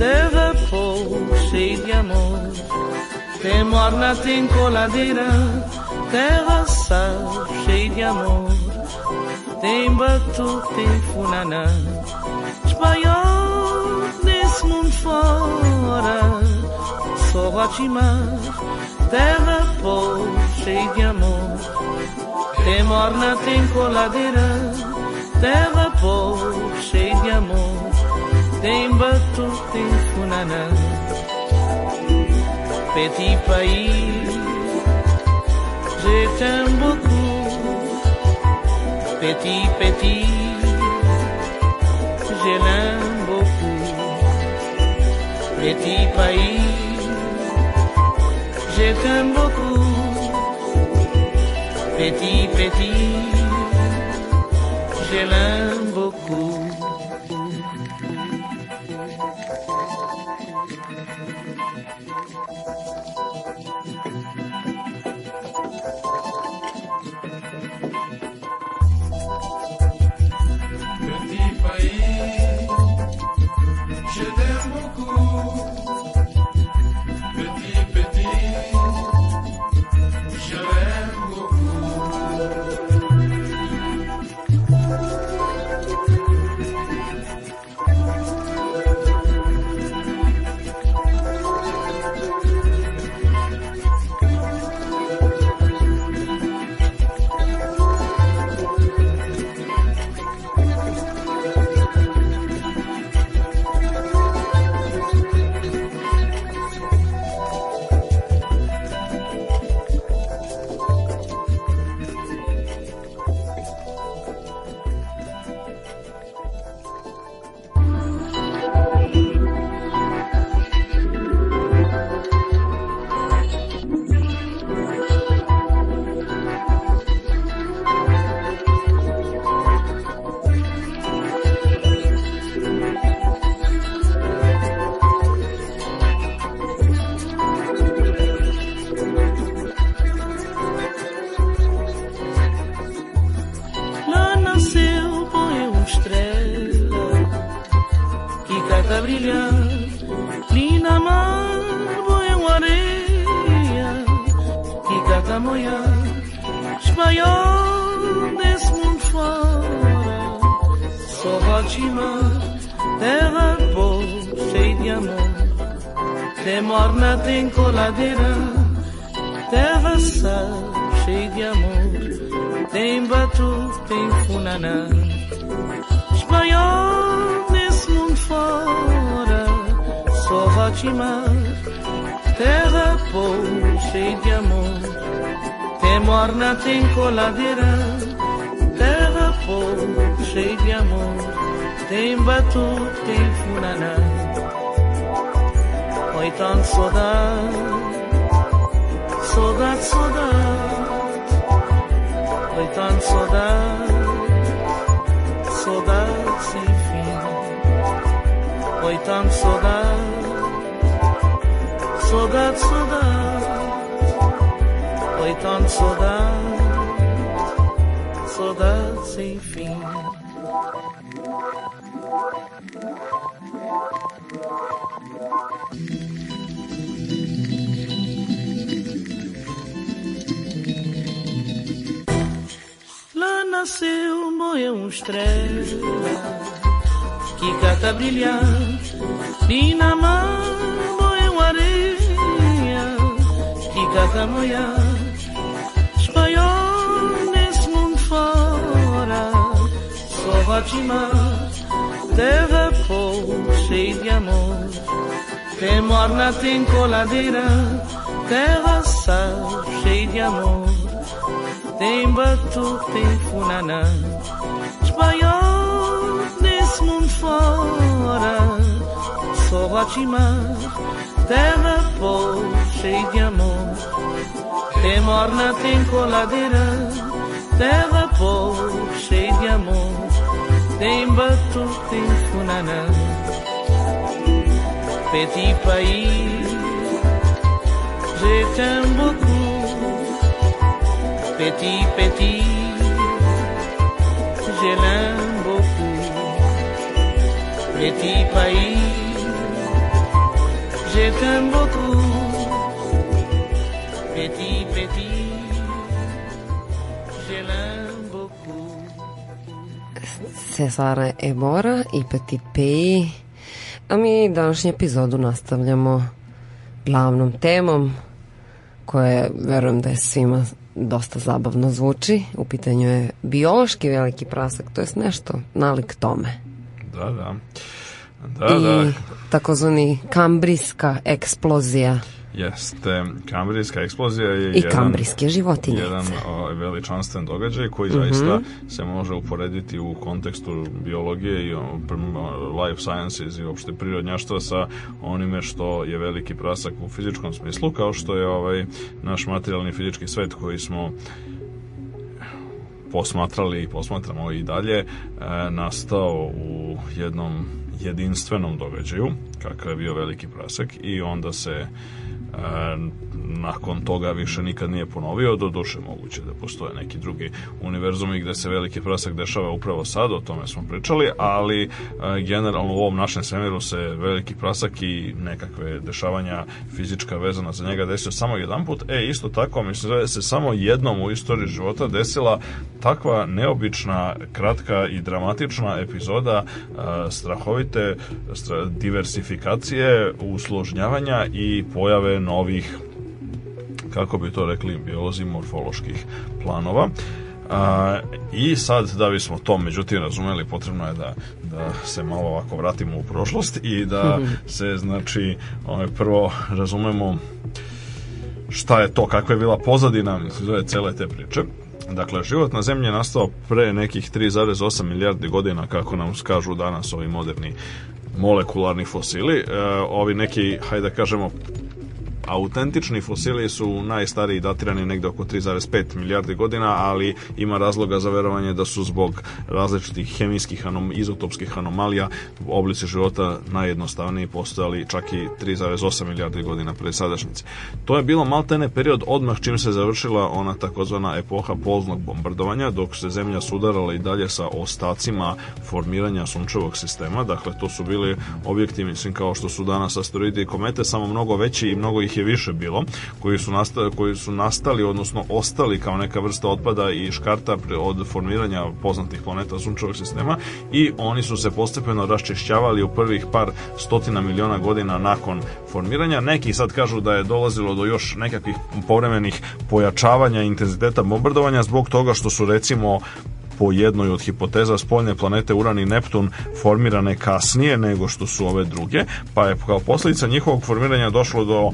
terra pou cheio de amor. Tem morna, tem coladeira, terra sal cheia de amor. Tem batu, tem funaná, espalhado nesse mundo fora. Sou Guatimar, terra pou cheio de amor. Tem morna, tem coladeira, terra pou cheio de amor. Timbuktu, Tinsunana, Petit Pays, je t'aime beaucoup, petit, petit, je l'aime beaucoup, petit pays, je t'aime beaucoup, petit, petit, je l'aime beaucoup. Terra fogo cheia de amor. Tem morna, tem coladeira, terra sal cheia de amor. Tem batu, tem funaná, espalhou nesse mundo fora. Sou Batimar, terra fogo cheia de amor. Tem morna, tem coladeira, terra fogo cheia de amor tem batutim funanã Petit pays J'ai t'aime beaucoup peti petit Je l'aime beaucoup Petit pays Je Cesare Ebora i Petit Pei, a mi današnju epizodu nastavljamo glavnom temom koja verujem da je svima dosta zabavno zvuči. U pitanju je biološki veliki prasak, to je nešto nalik tome. Da, da. Da, I da. takozvani kambrijska eksplozija. Jeste, kambrijska eksplozija je I jedan, kambrijske životinjice. Jedan o, veličanstven događaj koji mm -hmm. zaista se može uporediti u kontekstu biologije i life sciences i uopšte prirodnjaštva sa onime što je veliki prasak u fizičkom smislu, kao što je ovaj naš materijalni fizički svet koji smo posmatrali i posmatramo i dalje e, nastao u jednom jedinstvenom događaju kakav je bio veliki prasak i onda se E, nakon toga više nikad nije ponovio, do duše moguće da postoje neki drugi univerzumi gde se veliki prasak dešava upravo sad, o tome smo pričali, ali e, generalno u ovom našem svemiru se veliki prasak i nekakve dešavanja fizička vezana za njega desio samo jedan put, e isto tako mislim da se samo jednom u istoriji života desila takva neobična, kratka i dramatična epizoda e, strahovite stra, diversifikacije, usložnjavanja i pojave novih kako bi to rekli biolozi morfoloških planova a, I sad, da bismo to međutim razumeli, potrebno je da, da se malo ovako vratimo u prošlost i da se, znači, ovaj, prvo razumemo šta je to, kakva je bila pozadina zove, cele te priče. Dakle, život na zemlji je nastao pre nekih 3,8 milijardi godina, kako nam skažu danas ovi moderni molekularni fosili. E, ovi neki, hajde da kažemo, Autentični fosili su najstariji datirani negde oko 3,5 milijardi godina, ali ima razloga za verovanje da su zbog različitih hemijskih anom, izotopskih anomalija oblici života najjednostavniji postojali čak i 3,8 milijardi godina pre sadašnjice. To je bilo maltene period odmah čim se završila ona takozvana epoha poznog bombardovanja, dok se zemlja sudarala i dalje sa ostacima formiranja sunčevog sistema, dakle to su bili objekti, mislim kao što su danas asteroidi i komete, samo mnogo veći i mnogo ih ih je više bilo, koji su, nastali, koji su nastali, odnosno ostali kao neka vrsta otpada i škarta od formiranja poznatih planeta sunčevog sistema i oni su se postepeno raščišćavali u prvih par stotina miliona godina nakon formiranja. Neki sad kažu da je dolazilo do još nekakvih povremenih pojačavanja intenziteta bombardovanja zbog toga što su recimo po jednoj od hipoteza spoljne planete Uran i Neptun formirane kasnije nego što su ove druge, pa je kao posljedica njihovog formiranja došlo do e,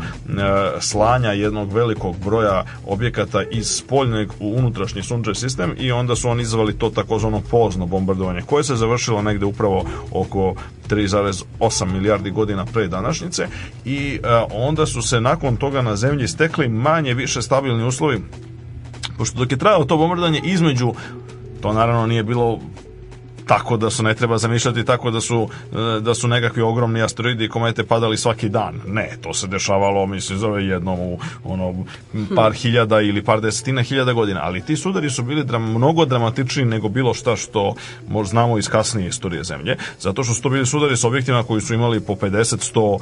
slanja jednog velikog broja objekata iz spoljnjeg u unutrašnji sunčev sistem i onda su oni izvali to takozvano pozno bombardovanje koje se završilo negde upravo oko 3,8 milijardi godina pre današnjice i e, onda su se nakon toga na zemlji stekli manje više stabilni uslovi pošto dok je trajalo to bombardovanje između To naravno nije bilo tako da su ne treba zamišljati tako da su e, da su nekakvi ogromni asteroidi i komete padali svaki dan. Ne, to se dešavalo mislim zove jednom u ono par hm. hiljada ili par desetina hiljada godina, ali ti sudari su bili dram, mnogo dramatičniji nego bilo šta što možda znamo iz kasnije istorije zemlje, zato što su to bili sudari s objektima koji su imali po 50, 100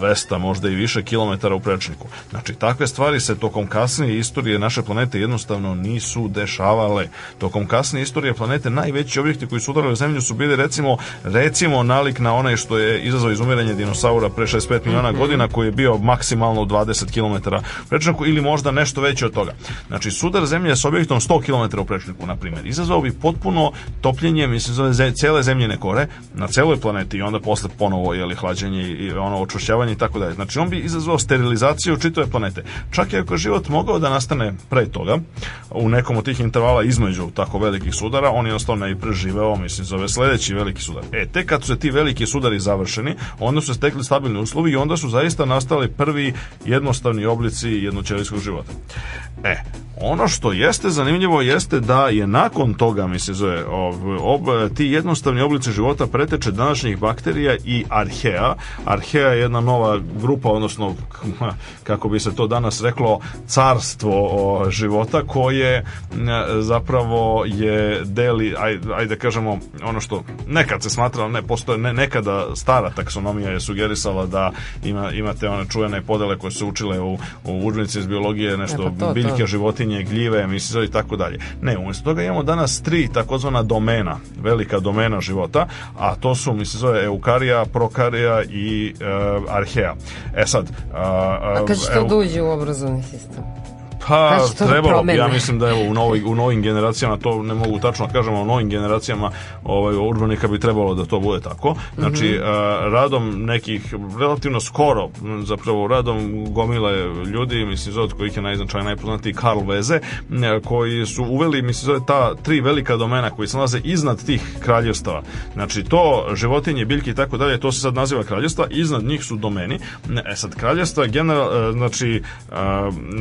200, možda i više kilometara u prečniku. Znači, takve stvari se tokom kasnije istorije naše planete jednostavno nisu dešavale. Tokom kasnije istorije planete najveći objekti koji su udarali u zemlju su bili recimo, recimo nalik na onaj što je izazvao izumiranje dinosaura pre 65 miliona mhm. godina koji je bio maksimalno 20 km prečniku ili možda nešto veće od toga. Znači, sudar zemlje s objektom 100 km u prečniku, na primjer, izazvao bi potpuno topljenje, mislim, zove, cele zemljine kore na celoj planeti i onda posle ponovo, jeli, hlađenje i ono očušćavanje i tako dalje. Znači, on bi izazvao sterilizaciju čitave planete. Čak i ako život mogao da nastane pre toga, u nekom od tih intervala između tako velikih sudara, on je jednostavno i preživeo, mislim, zove sledeći veliki sudar. E, te kad su se ti veliki sudari završeni, onda su stekli stabilni uslovi i onda su zaista nastali prvi jednostavni oblici jednoćelijskog života. E, ono što jeste zanimljivo jeste da je nakon toga, mi se zove, ob, ob, ti jednostavni oblici života preteče današnjih bakterija i arheja. Arheja je jedna nova grupa, odnosno, kako bi se to danas reklo, carstvo života koje e, zapravo je deli, ajde, ajde kažemo, ono što nekad se smatralo, ne, postoje, ne, nekada stara taksonomija je sugerisala da ima, imate one čujene podele koje su učile u, u iz biologije, nešto e, pa to, bilje, biljke, životinje, gljive, mislim i tako dalje. Ne, umjesto toga imamo danas tri takozvana domena, velika domena života, a to su mislim zove eukarija, prokarija i e, arheja. E sad, a, a, a kad što ev... Da uđe u obrazovni sistem? Pa, trebalo bi, ja mislim da evo, u, novi, u novim generacijama, to ne mogu tačno da kažemo, u novim generacijama ovaj, urbanika bi trebalo da to bude tako. Znači, mm -hmm. radom nekih, relativno skoro, zapravo radom gomile ljudi, mislim, zove od kojih je najznačaj najpoznatiji Karl Veze, koji su uveli, mislim, zove ta tri velika domena koji se nalaze iznad tih kraljevstava. Znači, to životinje, biljke i tako dalje, to se sad naziva kraljevstva, iznad njih su domeni. E sad, kraljevstva, general, e, znači,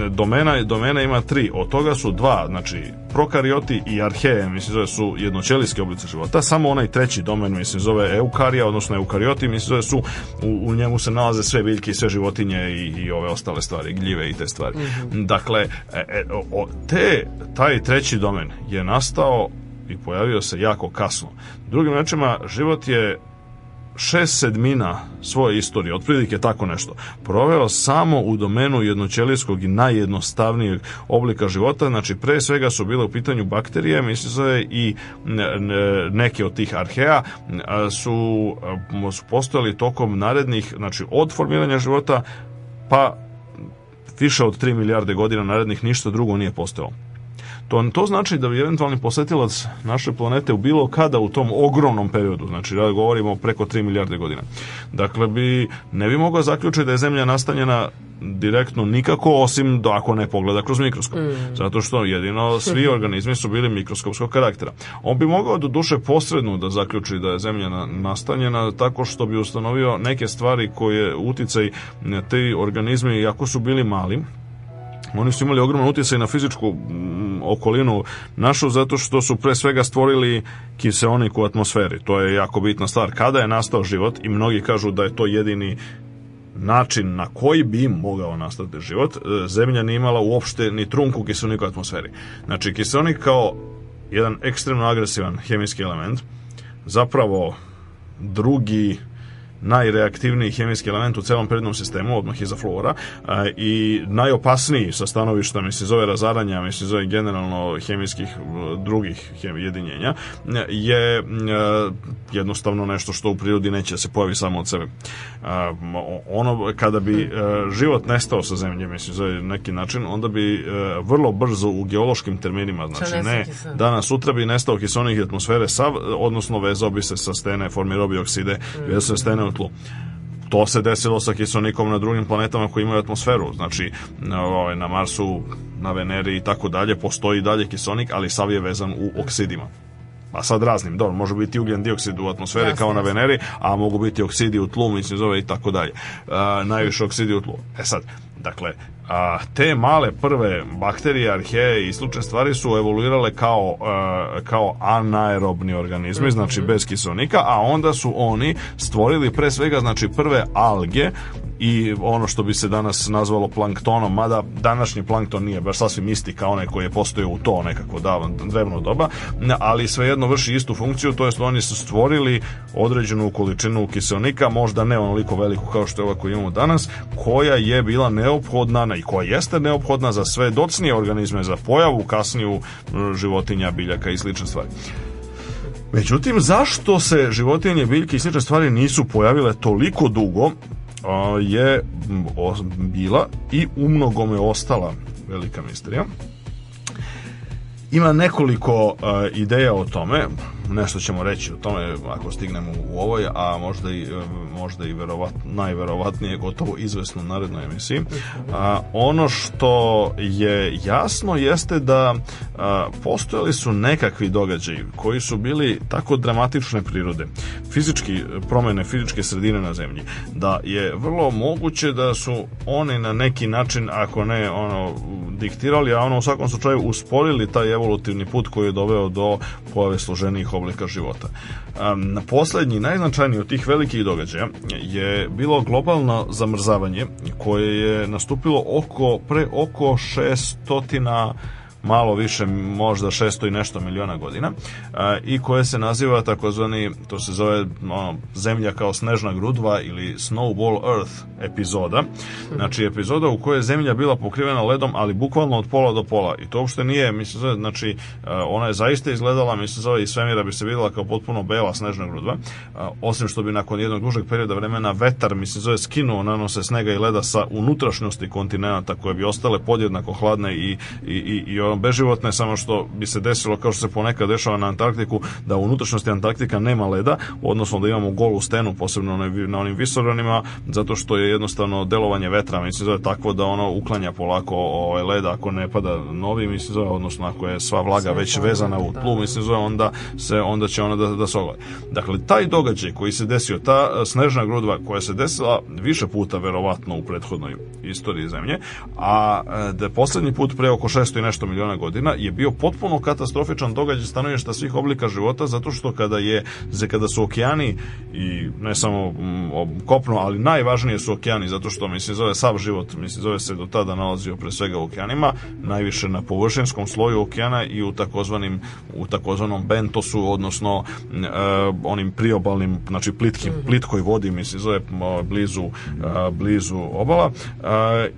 domena domena ima tri, od toga su dva, znači prokarioti i arheje, mislim zove su jednoćelijske oblice života, samo onaj treći domen, mislim zove eukarija, odnosno eukarioti, mislim zove su, u, u njemu se nalaze sve biljke i sve životinje i, i ove ostale stvari, gljive i te stvari. Mm -hmm. Dakle, e, e o, te, taj treći domen je nastao i pojavio se jako kasno. Drugim rečima, život je šest sedmina svoje istorije, otprilike tako nešto, proveo samo u domenu jednoćelijskog i najjednostavnijeg oblika života, znači pre svega su bile u pitanju bakterije, mislim se i neke od tih arheja su, su postojali tokom narednih, znači od formiranja života pa više od 3 milijarde godina narednih ništa drugo nije postojalo. To, to znači da bi eventualni posetilac naše planete u bilo kada u tom ogromnom periodu, znači da govorimo preko 3 milijarde godina, dakle bi, ne bi mogao zaključiti da je Zemlja nastanjena direktno nikako, osim da ako ne pogleda kroz mikroskop. Mm. Zato što jedino svi organizmi su bili mikroskopskog karaktera. On bi mogao do duše posredno da zaključi da je zemlja nastanjena tako što bi ustanovio neke stvari koje uticaj te organizme, iako su bili mali, Oni su imali ogroman utjecaj na fizičku okolinu našu zato što su pre svega stvorili kiseonik u atmosferi. To je jako bitna stvar. Kada je nastao život i mnogi kažu da je to jedini način na koji bi mogao nastati život, e, zemlja nije imala uopšte ni trunku kiselnika u atmosferi. Znači, kiselnik kao jedan ekstremno agresivan hemijski element, zapravo drugi najreaktivniji hemijski element u celom prednom sistemu, odmah iza flora i najopasniji sa stanovišta mislim zove razaranja, mislim zove generalno hemijskih drugih jedinjenja je jednostavno nešto što u prirodi neće da se pojavi samo od sebe. Ono kada bi život nestao sa zemlje, mislim zove neki način, onda bi e, vrlo brzo u geološkim terminima, znači ne, danas sutra bi nestao kiselnik atmosfere sav, odnosno vezao bi se sa stene, formirao bi okside, mm. vezao se stene na tlu. To se desilo sa kisonikom na drugim planetama koji imaju atmosferu, znači na ovaj, Marsu, na Veneri i tako dalje, postoji dalje kisonik, ali sav je vezan u oksidima a sad raznim, dobro, može biti ugljen dioksid u atmosferi kao na Veneri, a mogu biti oksidi u tlu, mislim zove i tako dalje. najviše oksidi u tlu. E sad, Dakle, a, te male prve bakterije, arheje i slične stvari su evoluirale kao, a, e, kao anaerobni organizmi, mhm. znači bez kiselnika, a onda su oni stvorili pre svega znači prve alge i ono što bi se danas nazvalo planktonom, mada današnji plankton nije baš sasvim isti kao onaj koji je postojao u to nekako davno, drevno doba, ali svejedno vrši istu funkciju, to jest oni su stvorili određenu količinu kiselnika, možda ne onoliko veliku kao što je ova koju imamo danas, koja je bila ne neophodna i koja jeste neophodna za sve docnije organizme, za pojavu kasniju e, životinja, biljaka i slične stvari. Međutim, zašto se životinje, biljke i slične stvari nisu pojavile toliko dugo e, je bila i umnogome ostala velika misterija. Ima nekoliko e, ideja o tome, nešto ćemo reći o tome ako stignemo u ovoj, a možda i, možda i verovat, najverovatnije gotovo izvesno narednoj emisiji. A, ono što je jasno jeste da a, postojali su nekakvi događaji koji su bili tako dramatične prirode, fizički promene fizičke sredine na zemlji, da je vrlo moguće da su oni na neki način, ako ne ono diktirali, a ono u svakom slučaju usporili taj evolutivni put koji je doveo do pojave složenih oblika života. Na poslednji, najznačajniji od tih velikih događaja je bilo globalno zamrzavanje koje je nastupilo oko, pre oko 600 malo više, možda 600 i nešto miliona godina e, i koje se naziva takozvani, to se zove ono, zemlja kao snežna grudva ili Snowball Earth epizoda. Znači epizoda u kojoj je zemlja bila pokrivena ledom, ali bukvalno od pola do pola. I to uopšte nije, mislim se znači e, ona je zaista izgledala, mislim zove, i svemira bi se videla kao potpuno bela snežna grudva, e, osim što bi nakon jednog dužeg perioda vremena vetar, mislim zove, skinuo nanose snega i leda sa unutrašnjosti kontinenta koje bi ostale podjednako hladne i, i, i, i beživotne, samo što bi se desilo kao što se ponekad dešava na Antarktiku, da u unutrašnjosti Antarktika nema leda, odnosno da imamo golu stenu, posebno na onim visoranima, zato što je jednostavno delovanje vetra, mislim zove tako da ono uklanja polako ovaj led ako ne pada novi, mislim zove, odnosno ako je sva vlaga već vezana u da. tlu, mislim zove, onda se onda će ona da, da se oglaje. Dakle, taj događaj koji se desio, ta e, snežna grudva koja se desila više puta verovatno u prethodnoj istoriji zemlje, a e, da poslednji put pre oko 600 i nešto miliona godina je bio potpuno katastrofičan događaj stanovišta svih oblika života zato što kada je kada su okeani i ne samo mm, kopno, ali najvažnije su okeani zato što mislim zove sav život, mislim zove se do tada nalazio pre svega u okeanima, najviše na površinskom sloju okeana i u takozvanim u takozvanom bentosu, odnosno e, onim priobalnim, znači plitkim, mhm. plitkoj vodi, mislim zove blizu a, e, blizu obala e,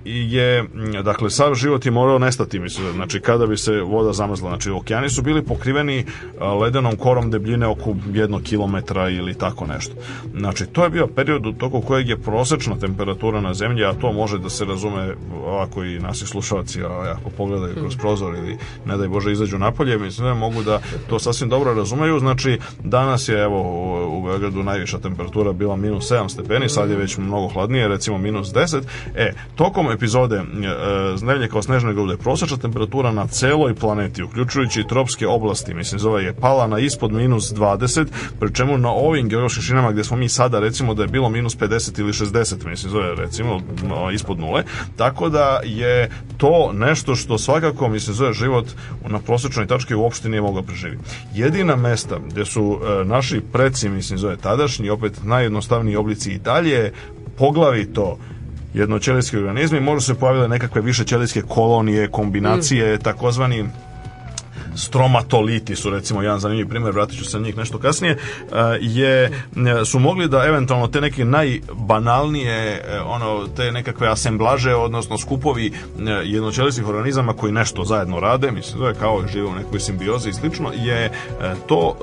i je dakle sav život je morao nestati, mislim, znači kada bi se voda zamrzla. Znači, okeani su bili pokriveni e, ledenom korom debljine oko jednog kilometra ili tako nešto. Znači, to je bio period u toku kojeg je prosečna temperatura na zemlji, a to može da se razume ovako e, i nasi slušalci, a ako pogledaju kroz prozor ili ne daj Bože izađu napolje, mislim da mogu da to sasvim dobro razumeju. Znači, danas je evo u Beogradu najviša temperatura bila minus 7 stepeni, sad je već mnogo hladnije, recimo minus 10. E, tokom epizode e, Znevlje e, kao snežne grude, prosečna temperatura na na celoj planeti, uključujući i tropske oblasti, mislim zove je pala na ispod minus 20, pri čemu na ovim geološkim šinama gde smo mi sada recimo da je bilo minus 50 ili 60, mislim zove recimo ispod nule, tako da je to nešto što svakako mislim zove život na prosečnoj tački uopšte nije mogao preživiti. Jedina mesta gde su e, naši preci mislim zove tadašnji, opet najjednostavniji oblici i dalje poglavito jednoćelijski organizmi, možda su se pojavile nekakve više kolonije, kombinacije, mm. takozvani stromatoliti su recimo jedan zanimljiv primjer, vratit ću se na njih nešto kasnije, eh, je, eh, su mogli da eventualno te neke najbanalnije eh, ono, te nekakve asemblaže, odnosno skupovi jednoćelijskih organizama koji nešto zajedno rade, mislim to je kao žive u nekoj simbiozi i slično, je to,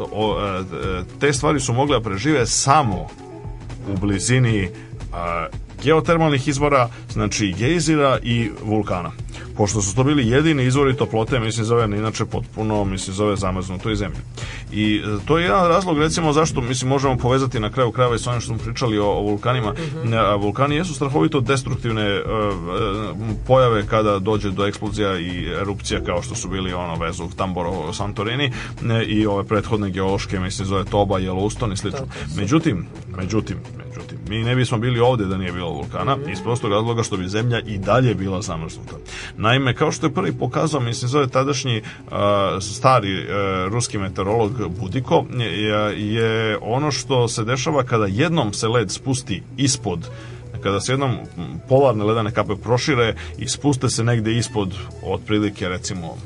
te stvari su mogle da prežive samo u blizini geotermalnih izvora, znači gejzira i vulkana. Pošto su to bili jedini izvori toplote, mislim zove inače potpuno, mislim zove zamrznuto i zemlje. I to je jedan razlog recimo zašto mislim možemo povezati na kraju krajeva i sa onim što smo pričali o, o vulkanima. Uh mhm. -huh. Vulkani jesu strahovito destruktivne uh, pojave kada dođe do eksplozija i erupcija kao što su bili ono vezu Tamboro Santorini e, i ove prethodne geološke mislim zove Toba, Yellowstone i slično. Međutim, međutim Mi ne bismo bili ovde da nije bilo vulkana, mm -hmm. iz prostog razloga što bi zemlja i dalje bila zamrznuta. Naime, kao što je prvi pokazao, mislim, zove tadašnji uh, stari uh, ruski meteorolog Budiko, je, je ono što se dešava kada jednom se led spusti ispod kada se jednom polarne ledene kape prošire i spuste se negde ispod otprilike recimo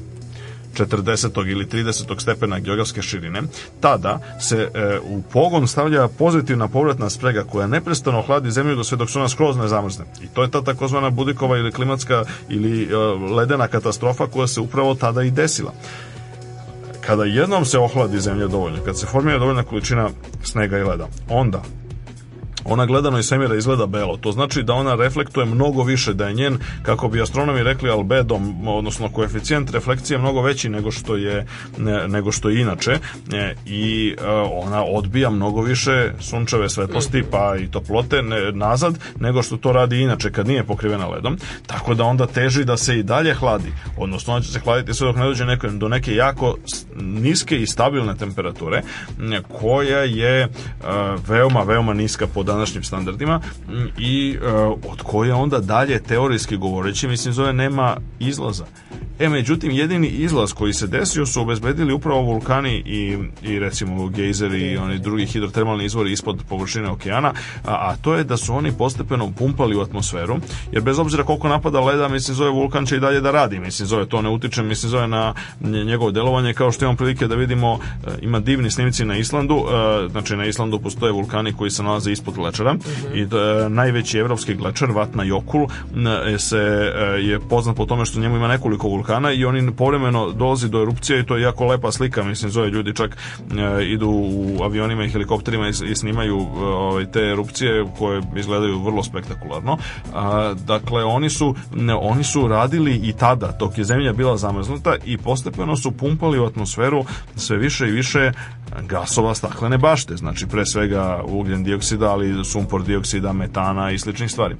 40. ili 30. stepena geografske širine, tada se e, u pogon stavlja pozitivna povratna sprega koja neprestano hladi zemlju do sve dok se ona skroz ne zamrzne. I to je ta takozvana budikova ili klimatska ili e, ledena katastrofa koja se upravo tada i desila kada jednom se ohladi zemlja dovoljno, kad se formira dovoljna količina snega i leda, onda ona gledano iz svemira izgleda belo. To znači da ona reflektuje mnogo više, da je njen, kako bi astronomi rekli, albedo, odnosno koeficijent reflekcije mnogo veći nego što je, ne, nego što je inače e, i e, ona odbija mnogo više sunčeve svetlosti pa i toplote ne, nazad nego što to radi inače kad nije pokrivena ledom, tako da onda teži da se i dalje hladi, odnosno ona će se hladiti sve dok ne dođe neko, do neke jako niske i stabilne temperature koja je e, veoma, veoma niska po današnjim standardima mm, i eh, od koje onda dalje teorijski govoreći, mislim, zove nema izlaza. E, međutim, jedini izlaz koji se desio su obezbedili upravo vulkani i, i recimo gejzeri i oni drugi hidrotermalni izvori ispod površine okeana, a, a, to je da su oni postepeno pumpali u atmosferu, jer bez obzira koliko napada leda, mislim, zove vulkan će i dalje da radi, mislim, zove to ne utiče, mislim, zove na njegovo delovanje, kao što imam prilike da vidimo, eh, ima divni snimci na Islandu, eh, znači na Islandu postoje vulkani koji se nalaze ispod glačara mm -hmm. i da, najveći evropski glečar Vatna Jokul e, se e, je poznat po tome što njemu ima nekoliko vulkana i oni povremeno dolazi do erupcije i to je jako lepa slika, mislim zove ljudi čak e, idu u avionima i helikopterima i, i snimaju ove, ovaj, te erupcije koje izgledaju vrlo spektakularno. A, dakle oni su ne, oni su radili i tada dok je zemlja bila zamrznuta i postepeno su pumpali u atmosferu sve više i više gasova staklene bašte, znači pre svega ugljen dioksida, ali sumpor dioksida, metana i sličnih stvari.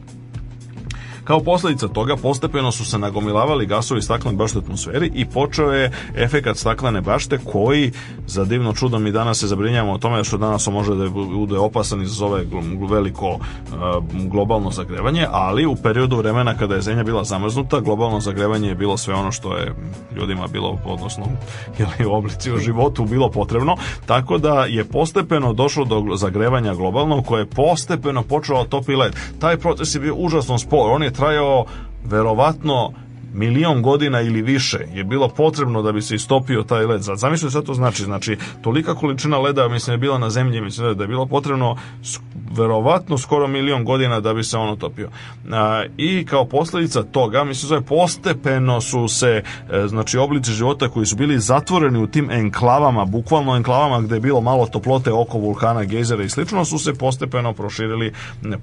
Kao posljedica toga postepeno su se nagomilavali gasovi staklene bašte u atmosferi i počeo je efekat staklene bašte koji za divno čudo mi danas se zabrinjavamo o tome što danas on može da bude opasan iz ove veliko globalno zagrevanje, ali u periodu vremena kada je zemlja bila zamrznuta, globalno zagrevanje je bilo sve ono što je ljudima bilo, odnosno ili u oblici u životu bilo potrebno, tako da je postepeno došlo do zagrevanja globalno koje je postepeno počelo da topi led. Taj proces je bio užasno spor, on je trajao verovatno milion godina ili više je bilo potrebno da bi se istopio taj led. Zamislite šta to znači. Znači, tolika količina leda, mislim, je bila na zemlji, mislim, da je bilo potrebno verovatno skoro milion godina da bi se on otopio. I kao posledica toga, mislim, zove, postepeno su se, e, znači, oblici života koji su bili zatvoreni u tim enklavama, bukvalno enklavama gde je bilo malo toplote oko vulkana, gejzera i slično, su se postepeno proširili e,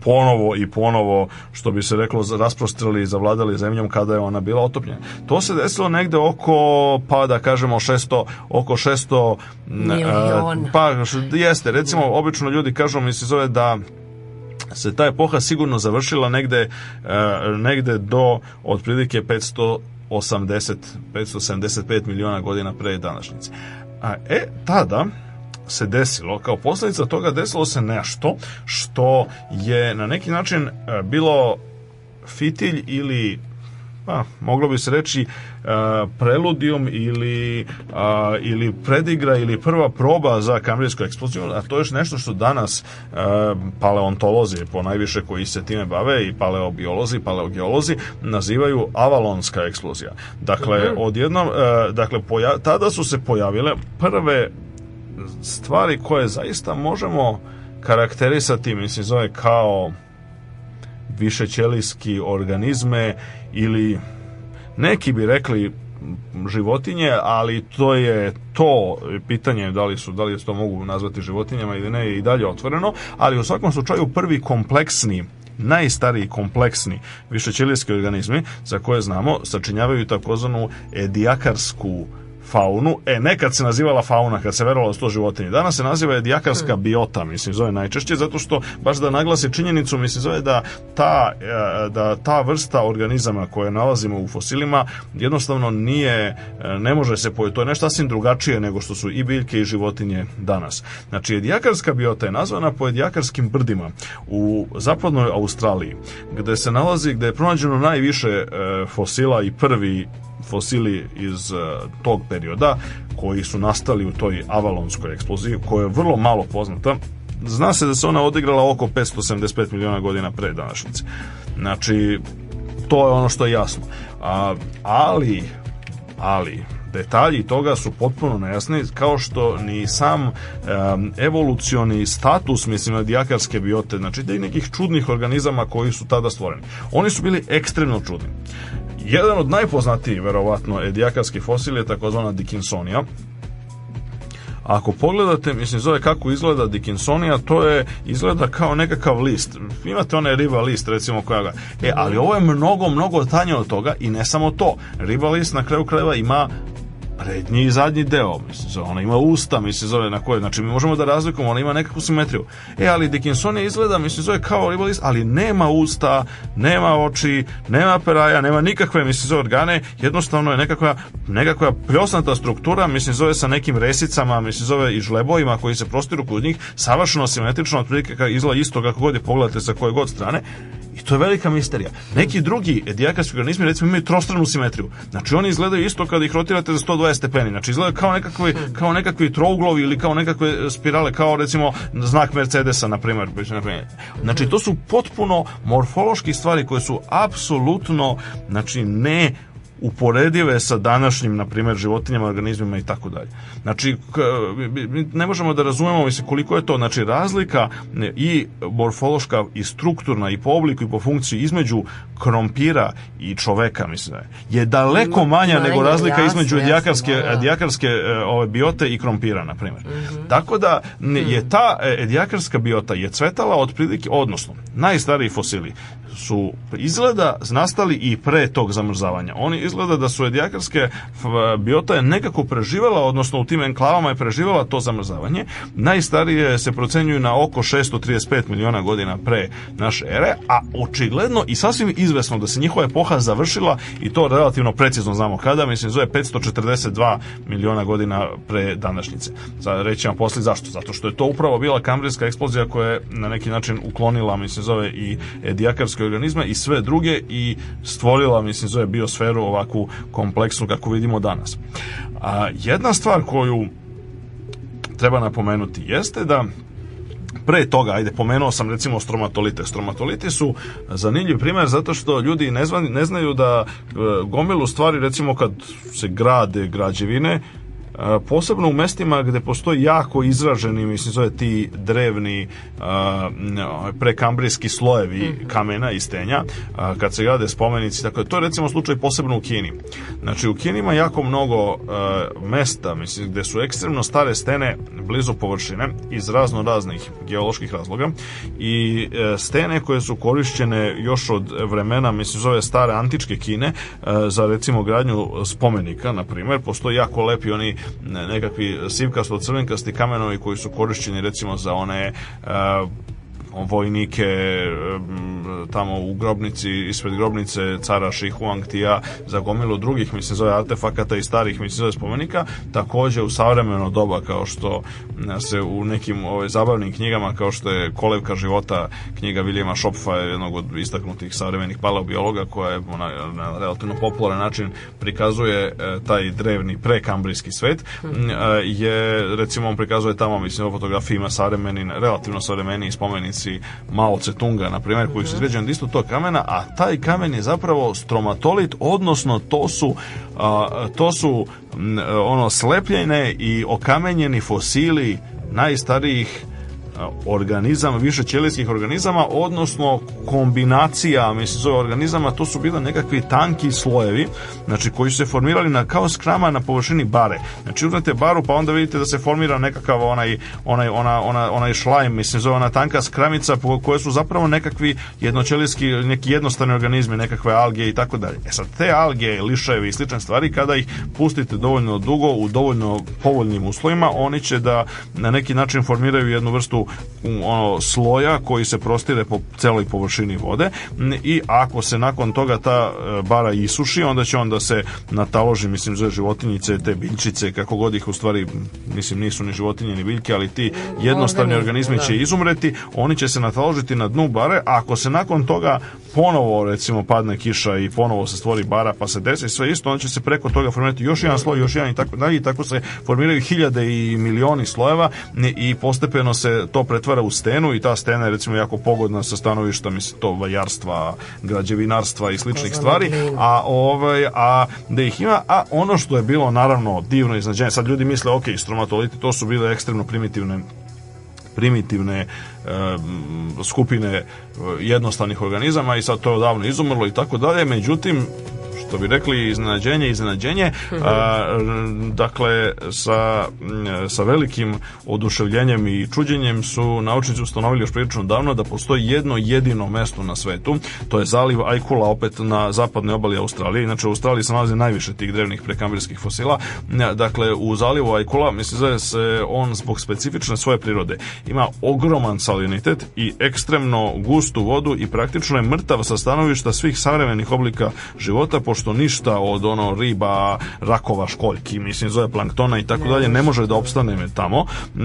ponovo i ponovo, što bi se reklo, rasprostrili i zavladali zemljom kada je ona bila država otopljena. To se desilo negde oko, pa da kažemo, 600, oko 600... Miliona. Pa, jeste, recimo, obično ljudi kažu, mi se zove da se ta epoha sigurno završila negde, e, negde do otprilike 580, 575 miliona godina pre današnjice. A, e, tada, se desilo, kao posledica toga desilo se nešto što je na neki način e, bilo fitilj ili pa moglo bi se reći a, e, preludijum ili, a, ili predigra ili prva proba za kambrijsku eksploziju, a to je nešto što danas a, e, paleontolozi, po najviše koji se time bave i paleobiolozi, paleogeolozi, nazivaju avalonska eksplozija. Dakle, mhm. odjednom, e, dakle, poja tada su se pojavile prve stvari koje zaista možemo karakterisati, mislim, zove kao višećelijski organizme ili neki bi rekli životinje, ali to je to pitanje da li su da li se to mogu nazvati životinjama ili ne je i dalje otvoreno, ali u svakom slučaju prvi kompleksni najstariji kompleksni višećelijski organizmi za koje znamo sačinjavaju takozvanu edijakarsku faunu. E, nekad se nazivala fauna kad se verovalo sto životinje. Danas se naziva je dijakarska hmm. biota, mislim, zove najčešće, zato što baš da naglasi činjenicu, mislim, zove da ta, e, da ta vrsta organizama koje nalazimo u fosilima jednostavno nije, e, ne može se pojeti. To je nešto sasvim drugačije nego što su i biljke i životinje danas. Znači, jedijakarska biota je nazvana po jedijakarskim brdima u zapadnoj Australiji, gde se nalazi, gde je pronađeno najviše e, fosila i prvi fosili iz e, tog perioda koji su nastali u toj avalonskoj eksploziji koja je vrlo malo poznata zna se da se ona odigrala oko 575 miliona godina pre današnjice znači to je ono što je jasno a, ali ali detalji toga su potpuno nejasni, kao što ni sam um, evolucioni status, mislim, na dijakarske biote, znači da i nekih čudnih organizama koji su tada stvoreni. Oni su bili ekstremno čudni. Jedan od najpoznatijih, verovatno, edijakarskih fosil je takozvana Dickinsonija. Ako pogledate, mislim, zove kako izgleda Dickinsonija, to je, izgleda kao nekakav list. Imate one riba list, recimo, koja ga... E, ali ovo je mnogo, mnogo tanje od toga i ne samo to. Riba list na kraju krajeva ima prednji i zadnji deo, mislim, ona ima usta, mislim, zove na koje, znači mi možemo da razlikujemo, ona ima nekakvu simetriju. E, ali Dickinson je izgleda, mislim, zove kao olibalist, ali nema usta, nema oči, nema peraja, nema nikakve, mislim, zove organe, jednostavno je nekakva, nekakva pljosnata struktura, mislim, zove sa nekim resicama, mislim, zove i žlebovima koji se prostiru kod njih, savršeno simetrično, otprilike izgleda isto kako god je pogledate sa koje god strane, I to je velika misterija. Neki drugi dijakarski organizmi recimo imaju trostranu simetriju. Znači oni izgledaju isto kada ih rotirate za 120 stepeni. Znači izgledaju kao nekakvi, kao nekakvi trouglovi ili kao nekakve e, spirale, kao recimo znak Mercedesa, na primjer. Znači to su potpuno morfološki stvari koje su apsolutno znači ne uporedive sa današnjim, na primer, životinjama, organizmima i tako dalje. Znači, ne možemo da razumemo mislim, koliko je to, znači, razlika i morfološka i strukturna i po obliku i po funkciji između krompira i čoveka, mislim, je daleko mm, manja Manje, da, nego razlika jasno, između edijakarske, jasno, edijakarske da, da. e, ove, biote i krompira, na primer. Mm -hmm. Tako da je mhm. ta edijakarska biota je cvetala otprilike, odnosno, najstariji fosili su izgleda nastali i pre tog zamrzavanja. Oni izgleda da su edijakarske biota je nekako preživala, odnosno u tim enklavama je preživala to zamrzavanje. Najstarije se procenjuju na oko 635 miliona godina pre naše ere, a očigledno i sasvim izvesno da se njihova epoha završila i to relativno precizno znamo kada, mislim zove 542 miliona godina pre današnjice. Za reći vam poslije zašto, zato što je to upravo bila kambrijska eksplozija koja je na neki način uklonila, mislim zove i edijakarske organizma i sve druge i stvorila, mislim, zove biosferu ovakvu kompleksnu kako vidimo danas. A, jedna stvar koju treba napomenuti jeste da pre toga, ajde, pomenuo sam recimo stromatolite. Stromatoliti su zanimljiv primer zato što ljudi ne, zvan, ne znaju da e, gomilu stvari, recimo kad se grade građevine, posebno u mestima gde postoji jako izraženi, mislim zove ti drevni ovaj, prekambrijski slojevi mhm. kamena i stenja, kad se grade spomenici, tako to je recimo slučaj posebno u Kini. Znači u Kini ima jako mnogo mesta, mislim, gde su ekstremno stare stene blizu površine iz razno raznih geoloških razloga i e, stene koje su korišćene još od vremena, mislim zove stare antičke Kine, e, za recimo gradnju spomenika, na primer, postoji jako lepi oni nekakvi sivkasto-crvenkasti kamenovi koji su korišćeni recimo za one vojnike tamo u grobnici, ispred grobnice cara Shi Huangtija za gomilu drugih, mislim, zove artefakata i starih, mislim, zove spomenika, takođe u savremeno doba, kao što se u nekim ove, ovaj, zabavnim knjigama, kao što je Kolevka života, knjiga Vilijema Šopfa, jednog od istaknutih savremenih paleobiologa, koja je na, na relativno popularan način prikazuje e, taj drevni prekambrijski svet, mhm. e, je, recimo, on prikazuje tamo, mislim, u fotografiji ima savremeni, relativno savremeni spomenici ostaci Mao Cetunga, na primjer, koji su da. izgrađeni isto to kamena, a taj kamen je zapravo stromatolit, odnosno to su, a, to su m, ono slepljene i okamenjeni fosili najstarijih organizama, više ćelijskih organizama, odnosno kombinacija mislim, organizama, to su bila nekakvi tanki slojevi, znači koji su se formirali na, kao skrama na površini bare. Znači uzmete baru pa onda vidite da se formira nekakav onaj, onaj, ona, ona, onaj šlajm, mislim, zove ona tanka skramica koje su zapravo nekakvi jednoćelijski, neki jednostavni organizmi, nekakve alge i tako dalje. E sad, te alge, lišajevi i slične stvari, kada ih pustite dovoljno dugo u dovoljno povoljnim uslovima, oni će da na neki način formiraju jednu vrstu ono, sloja koji se prostire po celoj površini vode i ako se nakon toga ta e, bara isuši, onda će onda se nataloži, mislim, za životinjice, te biljčice, kako god ih u stvari, mislim, nisu ni životinje ni biljke, ali ti jednostavni organizmi da. će izumreti, oni će se nataložiti na dnu bare, a ako se nakon toga ponovo, recimo, padne kiša i ponovo se stvori bara, pa se desi sve isto, onda će se preko toga formirati još jedan sloj, još jedan i tako dalje, i tako se formiraju hiljade i milioni slojeva i postepeno se to pretvara u stenu i ta stena je recimo jako pogodna sa stanovišta mislim to vajarstva, građevinarstva i sličnih stvari, da, da, da. a ovaj a da ih ima, a ono što je bilo naravno divno iznadženje, sad ljudi misle ok, stromatoliti to su bile ekstremno primitivne primitivne skupine eh, jednostavnih organizama i sad to je odavno izumrlo i tako dalje, međutim što bi rekli iznenađenje, iznenađenje. Mhm. A, dakle, sa, sa velikim oduševljenjem i čuđenjem su naučnici ustanovili još prilično davno da postoji jedno jedino mesto na svetu, to je zaliv Ajkula, opet na zapadnoj obali Australije. Inače, u Australiji se nalazi najviše tih drevnih prekamberskih fosila. Dakle, u zalivu Ajkula, mislim da se on zbog specifične svoje prirode ima ogroman salinitet i ekstremno gustu vodu i praktično je mrtav sa stanovišta svih savremenih oblika života, pošto što ništa od ono riba, rakova, školjki, mislim zove planktona i tako dalje, ne može da opstane tamo. E,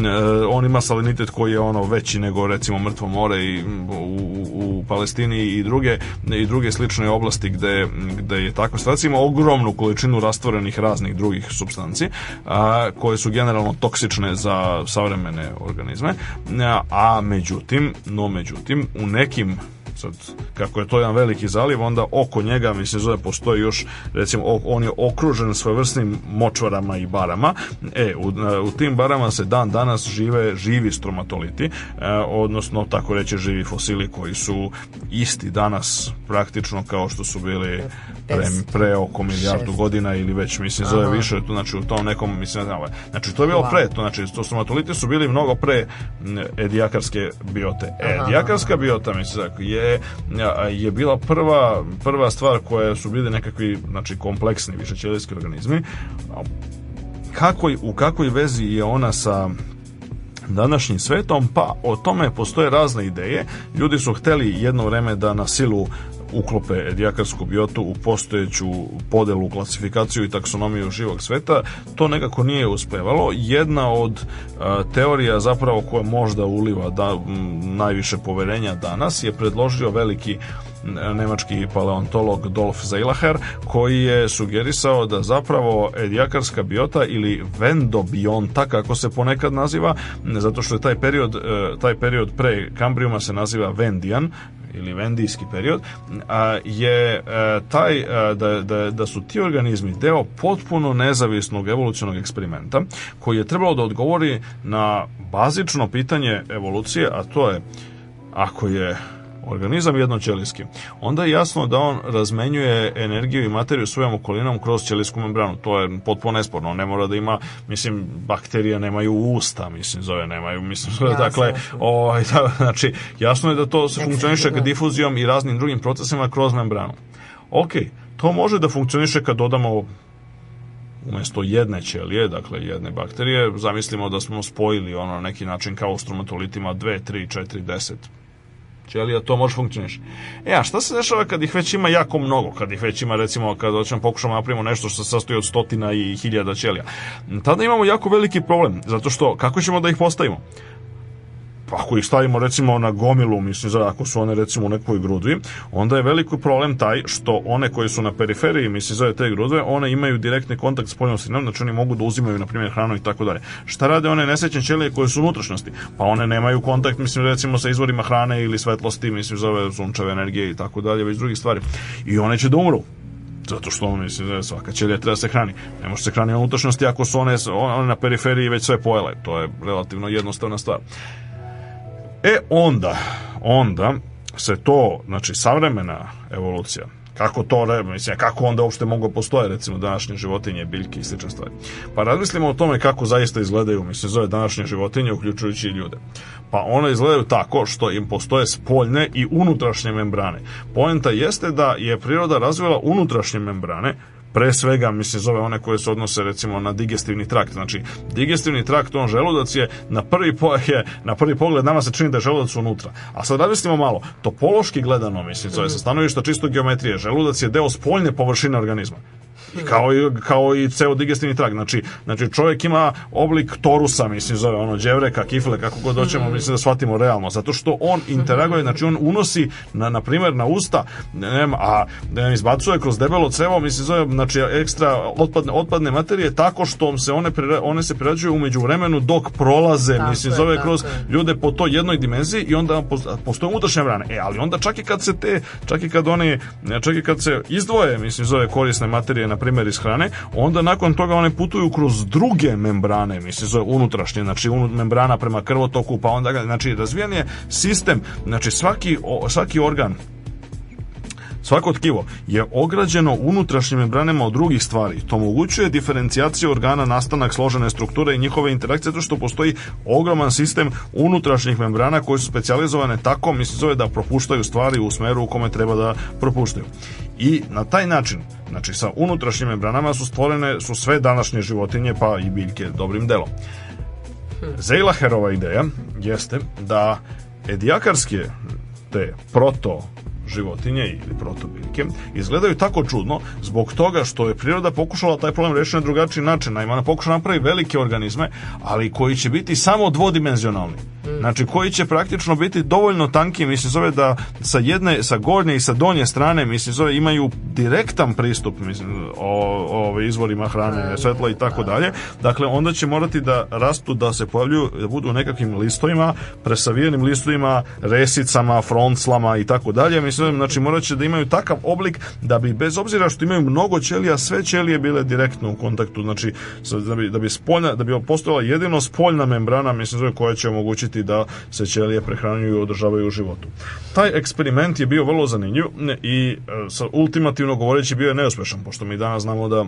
on ima salinitet koji je ono veći nego recimo mrtvo more i u, u Palestini i druge i druge slične oblasti gde, gde je takva situacija ima ogromnu količinu rastvorenih raznih drugih supstanci, a, koje su generalno toksične za savremene organizme a međutim no međutim u nekim Sad, kako je to jedan veliki zaliv, onda oko njega, mislim, zove, postoji još, recimo, on je okružen svojevrsnim močvarama i barama. E, u, u tim barama se dan danas žive živi stromatoliti, e, odnosno, tako reći, živi fosili koji su isti danas praktično kao što su bili pre, pre oko milijardu Šest. godina ili već, mislim, zove Aha. više, to znači, u tom nekom, mislim, ne znam, ovaj, znači, to je bilo wow. pre, to, znači, to stromatoliti su bili mnogo pre edijakarske biote. E, edijakarska biota, mislim, znači, je je, bila prva, prva stvar koja su bili nekakvi znači, kompleksni višećelijski organizmi. Kako, u kakvoj vezi je ona sa današnjim svetom, pa o tome postoje razne ideje. Ljudi su hteli jedno vreme da na silu uklope edijakarsku biotu u postojeću podelu, klasifikaciju i taksonomiju živog sveta, to nekako nije uspevalo. Jedna od a, e, teorija zapravo koja možda uliva da, m, najviše poverenja danas je predložio veliki nemački paleontolog Dolf Zeilacher koji je sugerisao da zapravo edijakarska biota ili vendobionta kako se ponekad naziva zato što je taj period e, taj period pre Kambrijuma se naziva Vendijan ili vendijski period, a, je e, taj e, da, da, da su ti organizmi deo potpuno nezavisnog evolucionog eksperimenta koji je trebalo da odgovori na bazično pitanje evolucije, a to je ako je organizam jednoćelijski, onda je jasno da on razmenjuje energiju i materiju svojom okolinom kroz ćelijsku membranu. To je potpuno nesporno. ne mora da ima, mislim, bakterije nemaju usta, mislim, zove nemaju, mislim, zove, jasno, dakle, ovaj, da, znači, jasno je da to se funkcioniše difuzijom i raznim drugim procesima kroz membranu. Ok, to može da funkcioniše kad dodamo umesto jedne ćelije, dakle jedne bakterije, zamislimo da smo spojili ono na neki način kao u strumatolitima 2, 3, 4, 10 ćelija, znači, to može funkcioniš. E, a šta se dešava kad ih već ima jako mnogo, kad ih već ima, recimo, kad hoćemo pokušamo da napravimo nešto što se sastoji od stotina i hiljada ćelija? Tada imamo jako veliki problem, zato što kako ćemo da ih postavimo? ako ih stavimo recimo na gomilu, mislim, ako su one recimo u nekoj grudvi, onda je veliki problem taj što one koje su na periferiji, mislim, za te grudve, one imaju direktni kontakt s poljnom sredinom, znači oni mogu da uzimaju, na primjer, hranu i tako dalje. Šta rade one nesrećne ćelije koje su u unutrašnjosti? Pa one nemaju kontakt, mislim, recimo sa izvorima hrane ili svetlosti, mislim, za ove sunčeve energije i tako dalje, već drugih stvari. I one će da umru zato što mislim svaka ćelija treba da se hrani. Ne može se hrani unutrašnjosti ako su one, one na periferiji već sve pojele. To je relativno jednostavna stvar. E onda, onda se to, znači savremena evolucija, kako to, mislim, kako onda uopšte mogu postoje, recimo, današnje životinje, biljke i slične stvari. Pa razmislimo o tome kako zaista izgledaju, mislim, zove današnje životinje, uključujući i ljude. Pa one izgledaju tako što im postoje spoljne i unutrašnje membrane. Poenta jeste da je priroda razvila unutrašnje membrane, pre svega mislim zove one koje se odnose recimo na digestivni trakt. Znači digestivni trakt on želudac je na prvi po, je, na prvi pogled nama se čini da je želudac unutra. A sad razmislimo malo, topološki gledano mislim zove sa stanovišta čisto geometrije, želudac je deo spoljne površine organizma. I kao, i, kao i ceo digestivni trag. Znači, znači čovjek ima oblik torusa, mislim, zove ono đevreka, kifle, kako god hoćemo, mislim da shvatimo realno. Zato što on interaguje, znači on unosi, na, na primjer, na usta, ne, ne, a ne, izbacuje kroz debelo crevo, mislim, zove, znači, ekstra otpadne, otpadne materije tako što se one, prera, one se prerađuju umeđu vremenu dok prolaze, tako mislim, je, zove kroz je. ljude po toj jednoj dimenziji i onda postoje unutrašnje vrane. E, ali onda čak i kad se te, čak i kad one, čak i kad se izdvoje, mislim, zove korisne materije na na primjer iz hrane, onda nakon toga one putuju kroz druge membrane, mislim zove unutrašnje, znači unut membrana prema krvotoku, pa onda znači razvijen je sistem, znači svaki svaki organ Svako tkivo je ograđeno unutrašnjim membranama od drugih stvari. To omogućuje diferencijaciju organa, nastanak složene strukture i njihove interakcije, zato što postoji ogroman sistem unutrašnjih membrana koji su specijalizovane tako, mislim zove da propuštaju stvari u smeru u kome treba da propuštaju i na taj način, znači sa unutrašnjim membranama su stvorene su sve današnje životinje pa i biljke dobrim delom. Zeilaherova ideja jeste da edijakarske te proto životinje ili protobiljke izgledaju tako čudno zbog toga što je priroda pokušala taj problem rešiti na drugačiji način. Naime, ona pokušala napravi velike organizme, ali koji će biti samo dvodimenzionalni. Mm. Znači, koji će praktično biti dovoljno tanki, mislim zove da sa jedne, sa gornje i sa donje strane, mislim zove, imaju direktan pristup, mislim, o, o izvorima hrane, da, da, svetla i tako da, dalje. Dakle, onda će morati da rastu, da se pojavljuju, da budu u nekakvim listovima, presavijenim listovima, resicama, fronclama i tako dalje. Mislim, mislim, znači morat će da imaju takav oblik da bi bez obzira što imaju mnogo ćelija, sve ćelije bile direktno u kontaktu, znači da bi, da bi spoljna, da bi postojala jedino spoljna membrana, mislim, zove, koja će omogućiti da se ćelije prehranjuju i održavaju u životu. Taj eksperiment je bio vrlo zanimljiv i e, ultimativno govoreći bio je neuspešan, pošto mi danas znamo da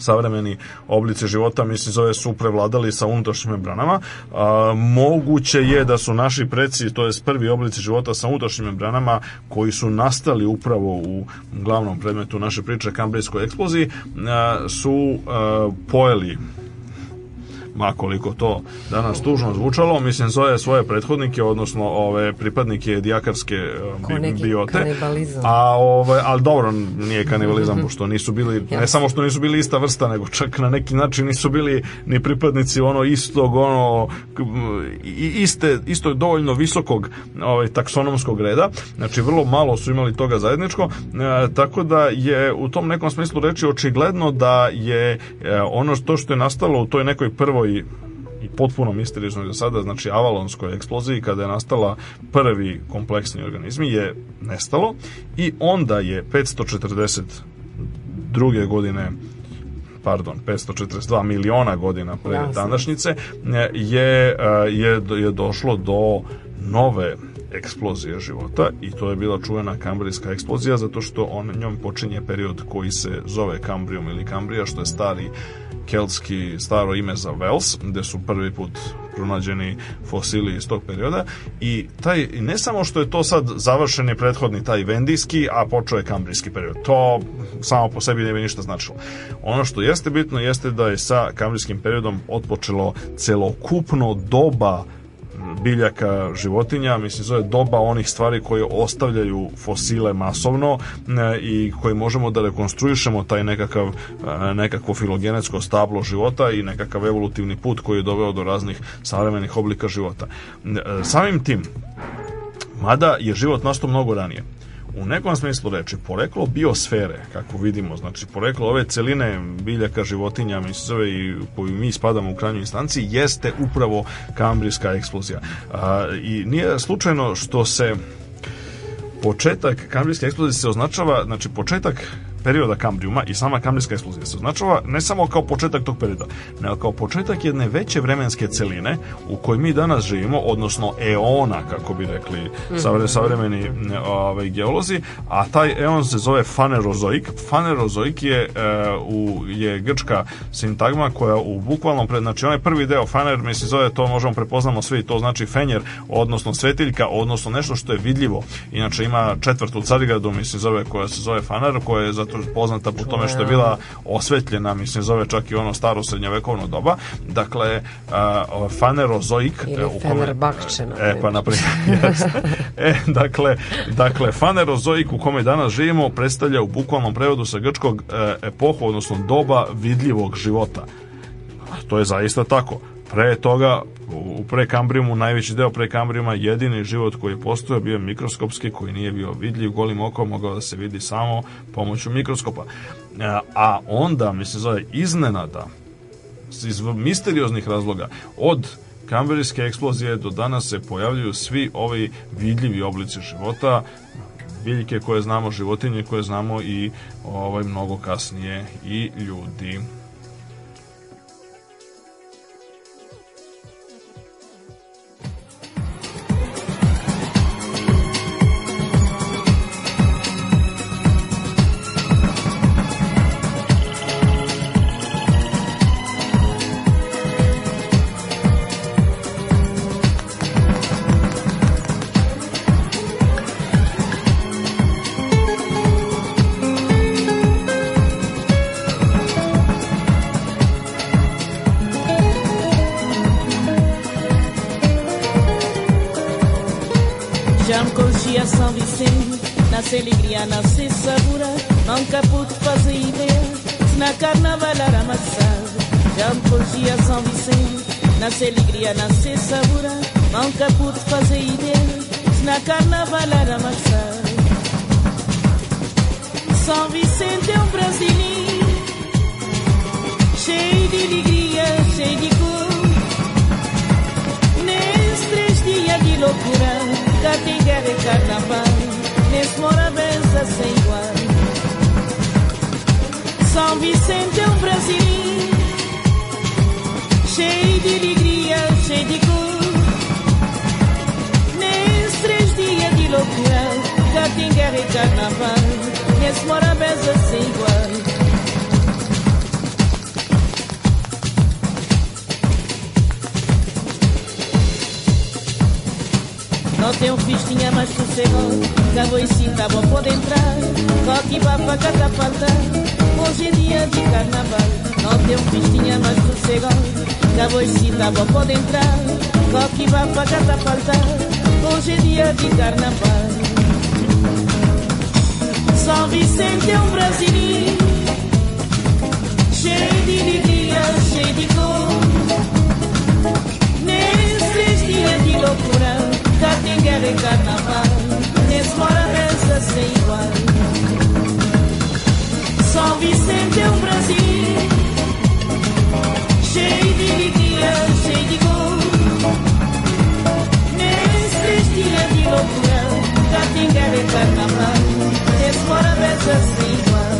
savremeni oblici života, mislim, zove su prevladali sa unutrašnjim membranama. A, moguće je da su naši preci, to je prvi oblici života sa unutrašnjim membranama, koji su nastali upravo u glavnom predmetu naše priče, kambrijskoj eksploziji, a, su a, pojeli makoliko to danas tužno zvučalo, mislim svoje svoje prethodnike, odnosno ove pripadnike dijakarske e, bi, biote. A ove, ali dobro, nije kanibalizam, mhm. pošto nisu bili, Jasne. ne samo što nisu bili ista vrsta, nego čak na neki način nisu bili ni pripadnici ono istog, ono iste, istog dovoljno visokog ovaj, taksonomskog reda, znači vrlo malo su imali toga zajedničko, e, tako da je u tom nekom smislu reči očigledno da je e, ono što što je nastalo u toj nekoj prvoj i i potpuno misterično do sada, znači avalonskoj eksploziji kada je nastala prvi kompleksni organizmi je nestalo i onda je 542. godine pardon, 542 miliona godina pre Jasne. današnjice e, je, e, je, je došlo do nove eksplozije života i to je bila čuvena kambrijska eksplozija zato što on njom počinje period koji se zove kambrijum ili kambrija što je stari uh, keltski staro ime za Vels, gde su prvi put pronađeni fosili iz tog perioda i taj, ne samo što je to sad završen je prethodni taj vendijski, a počeo je kambrijski period. To samo po sebi ne bi ništa značilo. Ono što jeste bitno jeste da je sa kambrijskim periodom otpočelo celokupno doba biljaka, životinja, mislim zove doba onih stvari koje ostavljaju fosile masovno e, i koje možemo da rekonstruišemo taj nekakav e, nekakvo filogenetsko stablo života i nekakav evolutivni put koji je doveo do raznih savremenih oblika života. E, samim tim, mada je život nastao mnogo ranije u nekom smislu reči, poreklo biosfere, kako vidimo, znači poreklo ove celine biljaka, životinja, misove i koju mi spadamo u krajnjoj instanci, jeste upravo kambrijska eksplozija. A, I nije slučajno što se početak kambrijske eksplozije se označava, znači početak perioda kambriuma i sama kamrijska eksplozija se označava ne samo kao početak tog perioda, nego kao početak jedne veće vremenske celine u kojoj mi danas živimo, odnosno eona, kako bi rekli mhm. savre, savremeni ovaj, geolozi, a taj eon se zove fanerozoik. Fanerozoik je, e, u, je grčka sintagma koja u bukvalnom, pred, znači onaj prvi deo faner, mi se zove, to možemo prepoznamo svi, to znači fenjer, odnosno svetiljka, odnosno nešto što je vidljivo. Inače ima četvrtu carigradu, se zove, koja se zove faner, koja je zato poznata po tome što je bila osvetljena, mislim zove čak i ono staro srednjevekovno doba. Dakle, uh, fanerozoik Ili e, u E pa na primjer. e, dakle, dakle fanerozoik u kome danas živimo predstavlja u bukvalnom prevodu sa grčkog uh, epohu odnosno doba vidljivog života. A to je zaista tako. Pre toga, u prekambrijumu, najveći deo prekambrijuma jedini život koji je postojao bio mikroskopski, koji nije bio vidljiv golim okom, mogao da se vidi samo pomoću mikroskopa. E, a onda, mislim, zove iznenada, iz misterioznih razloga, od kambrijske eksplozije do danas se pojavljuju svi ovi vidljivi oblici života, biljke koje znamo, životinje koje znamo i ovaj mnogo kasnije i ljudi. sem alegria não se segura. Nunca pude fazer ideia se na carnaval era amassado. Já me fugia São Vicente, nasce alegria não se segura. Nunca pude fazer ideia se na carnaval era amassado. São Vicente é um brasileiro cheio de alegria, cheio de cor. Nesses três dias de loucura, cá tem guerra e carnaval mesmora dança sem igual. São Vicente é um Brasil cheio de alegria, cheio de cor. Nesses três dias de loucura, já tem guerra e carnaval, mesmora dança sem igual. Não tem um festinha mais sossegado Amiga, tá vou poder entrar Só que baba gata faltar Hoje é dia de carnaval Não tem um festinha mais sossegado Amiga, tá vou poder entrar Só que baba gata faltar Hoje é dia de carnaval São Vicente é um brasileiro Cheio de alegria, cheio de cor Nesses dias de loucura Cá tem guerra e carnaval fora dança sem igual. São Vicente é um Brasil cheio de alegria, cheio de gol. Neste dias de loucura, já tem carnaval. É fora dança sem igual.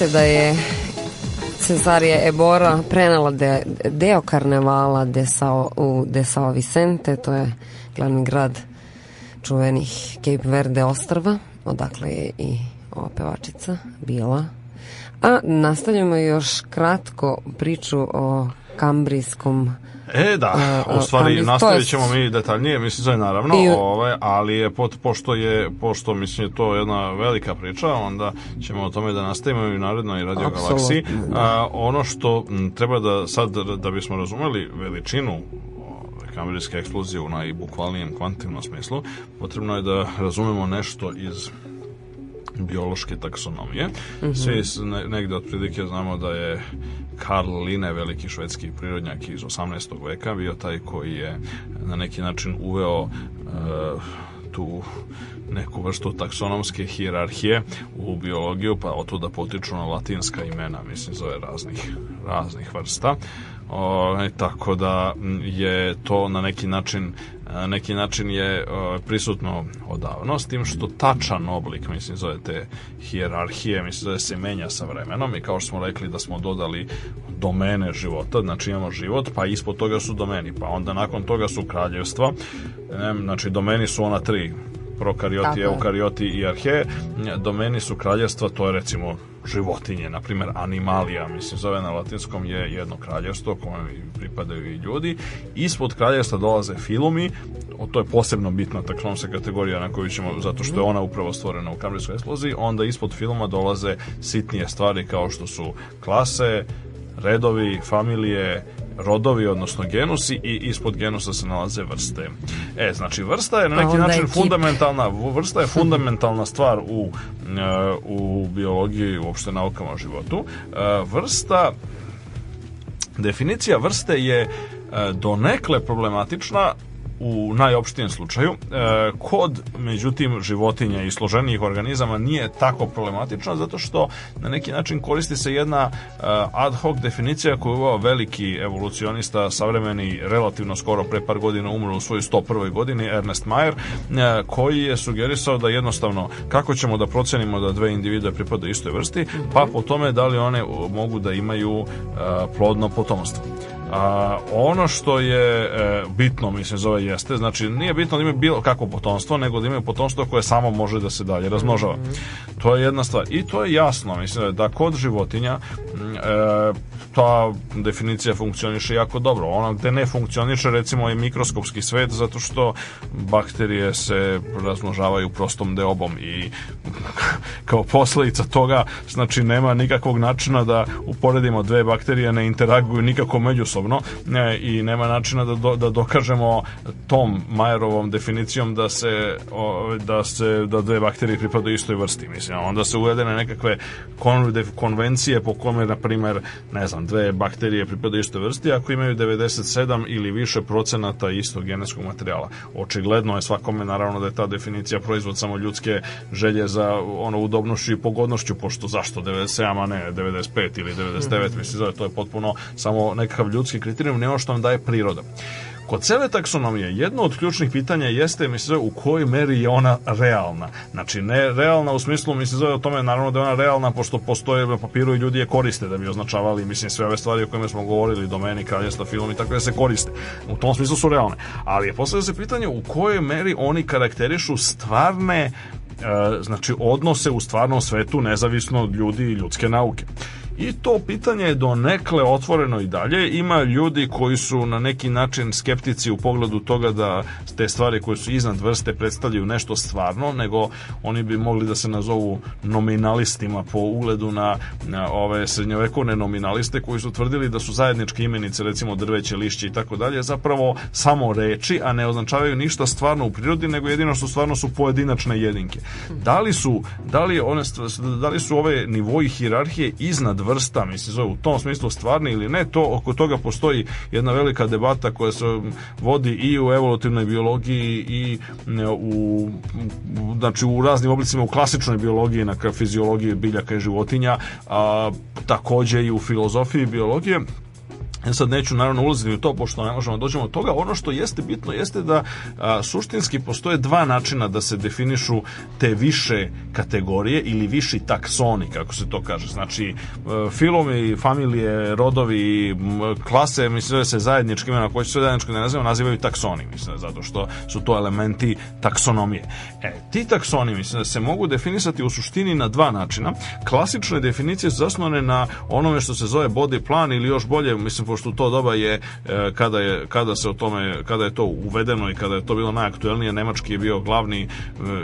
se da je Cesarija Ebora prenala de, deo karnevala de Sao, u de Sao Vicente, to je glavni grad čuvenih Cape Verde ostrva, odakle je i ova pevačica bila. A nastavljamo još kratko priču o kambrijskom E, da, e, u stvari pa nastavit pa ćemo mi detaljnije, mislim, je naravno, I... ove, ovaj, ali je, pot, pošto je, pošto mislim je to jedna velika priča, onda ćemo o tome da nastavimo i u narednoj Radio Galaksiji. A, da. ono što m, treba da sad, da bismo razumeli veličinu kamerijske eksplozije u najbukvalnijem kvantivnom smislu, potrebno je da razumemo nešto iz biološke taksonomije. Mm -hmm. Svi ne, negde otprilike znamo da je Karl Line, veliki švedski prirodnjak iz 18. veka, bio taj koji je na neki način uveo uh, tu neku vrstu taksonomske hijerarhije u biologiju, pa od otuda potiču na latinska imena, mislim, zove raznih, raznih vrsta. O, ovaj, tako da je to na neki način e, neki način je e, prisutno odavno, s tim što tačan oblik, mislim, zove te hijerarhije, mislim, zove se menja sa vremenom i kao što smo rekli da smo dodali domene života, znači imamo život, pa ispod toga su domeni, pa onda nakon toga su kraljevstva, znači domeni su ona tri, prokarioti, eukarioti i arhe, domeni su kraljevstva, to je recimo životinje, na primer animalija, mislim zove na latinskom je jedno kraljevstvo kojem pripadaju i ljudi. Ispod kraljevstva dolaze filumi, to je posebno bitna taksonomska kategorija na koju ćemo, zato što je mhm. ona upravo stvorena u Kambrijskoj eksploziji, onda ispod filma dolaze sitnije stvari kao što su klase, redovi, familije, rodovi, odnosno genusi i ispod genusa se nalaze vrste. E, znači vrsta je na neki način fundamentalna, vrsta je fundamentalna stvar u, e, u biologiji i uopšte naukama o životu. E, vrsta, definicija vrste je e, donekle problematična u najopštijem slučaju. E, kod, međutim, životinja i složenijih organizama nije tako problematično zato što na neki način koristi se jedna e, ad hoc definicija koju je veliki evolucionista, savremeni, relativno skoro pre par godina umro u svojoj 101. godini, Ernest Mayer, e, koji je sugerisao da jednostavno kako ćemo da procenimo da dve individue pripadaju istoj vrsti, pa po tome da li one mogu da imaju plodno potomstvo. A, ono što je e, bitno, mislim, zove jeste, znači nije bitno da imaju bilo kako potomstvo, nego da imaju potomstvo koje samo može da se dalje razmnožava. Mm -hmm. To je jedna stvar. I to je jasno, mislim, da kod životinja e, ta definicija funkcioniše jako dobro. Ona gde ne funkcioniše recimo je mikroskopski svet zato što bakterije se razmnožavaju prostom deobom i kao posledica toga znači nema nikakvog načina da uporedimo dve bakterije ne interaguju nikako međusobno ne, i nema načina da, do, da dokažemo tom Majerovom definicijom da se o, da se da dve bakterije pripadaju istoj vrsti mislim onda se uvedene nekakve konvencije po kome na primer ne znam dve bakterije pripadaju istoj vrsti ako imaju 97 ili više procenata istog genetskog materijala. Očigledno je svakome naravno da je ta definicija proizvod samo ljudske želje za ono udobnošću i pogodnošću, pošto zašto 97, a ne 95 ili 99, mislim, to je potpuno samo nekakav ljudski kriterijum, ne ono što nam daje priroda. Kod cele taksonomije jedno od ključnih pitanja jeste mi se u kojoj meri je ona realna. Znači ne realna u smislu mi se zove o tome naravno da je ona realna pošto postoje na papiru i ljudi je koriste da bi označavali mislim sve ove stvari o kojima smo govorili domeni, kraljestva film i tako da se koriste. U tom smislu su realne. Ali je postavljeno se pitanje u kojoj meri oni karakterišu stvarne e, znači odnose u stvarnom svetu nezavisno od ljudi i ljudske nauke. I to pitanje je do nekle otvoreno i dalje. Ima ljudi koji su na neki način skeptici u pogledu toga da te stvari koje su iznad vrste predstavljaju nešto stvarno, nego oni bi mogli da se nazovu nominalistima po ugledu na, na ove srednjovekovne nominaliste koji su tvrdili da su zajedničke imenice, recimo drveće, lišće i tako dalje, zapravo samo reči, a ne označavaju ništa stvarno u prirodi, nego jedino što stvarno su pojedinačne jedinke. Da li su, da li, one, da li su ove nivoi hirarhije iznad vrste vrsta, mislim, zove u tom smislu stvarni ili ne, to oko toga postoji jedna velika debata koja se vodi i u evolutivnoj biologiji i e, u, znači, u raznim oblicima u klasičnoj biologiji, na fiziologiji biljaka i životinja, a, takođe i u filozofiji biologije. Ja e sad neću naravno ulaziti u to, pošto ne možemo da dođemo od toga. Ono što jeste bitno jeste da a, suštinski postoje dva načina da se definišu te više kategorije ili viši taksoni, kako se to kaže. Znači, e, filomi, familije, rodovi, klase, mislim da se zajednički imena, koji će sve zajednički ne da nazivaju, nazivaju taksoni, mislim, zato što su to elementi taksonomije. E, ti taksoni, mislim da se mogu definisati u suštini na dva načina. Klasične definicije su zasnovane na onome što se zove body plan ili još bolje, mislim, pošto to doba je e, kada je kada se o tome kada je to uvedeno i kada je to bilo najaktuelnije nemački je bio glavni e,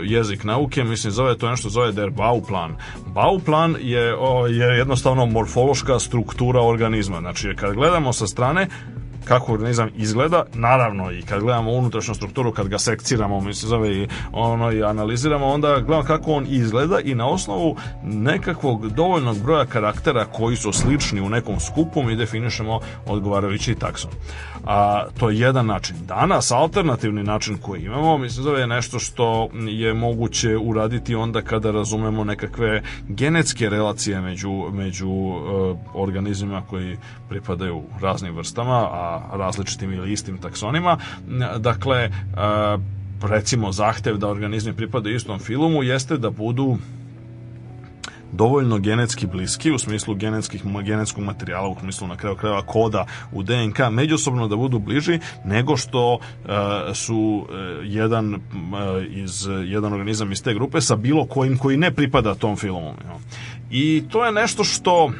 jezik nauke mislim zove to nešto zove der Bauplan Bauplan je je jednostavno morfološka struktura organizma znači kad gledamo sa strane kako organizam izgleda, naravno i kad gledamo unutrašnju strukturu, kad ga sekciramo, mi se zove i ono i analiziramo, onda gledamo kako on izgleda i na osnovu nekakvog dovoljnog broja karaktera koji su slični u nekom skupu mi definišemo odgovarajući takson. A, to je jedan način. Danas, alternativni način koji imamo, mislim da je nešto što je moguće uraditi onda kada razumemo nekakve genetske relacije među, među uh, organizmima koji pripadaju raznim vrstama, a različitim ili istim taksonima. Dakle, uh, recimo zahtev da organizmi pripadaju istom filumu jeste da budu dovoljno genetski bliski u smislu genetskih, genetskog materijala, u smislu na kraju krajeva koda u DNK, međusobno da budu bliži nego što e, su e, jedan, e, iz, jedan organizam iz te grupe sa bilo kojim koji ne pripada tom filmu. I to je nešto što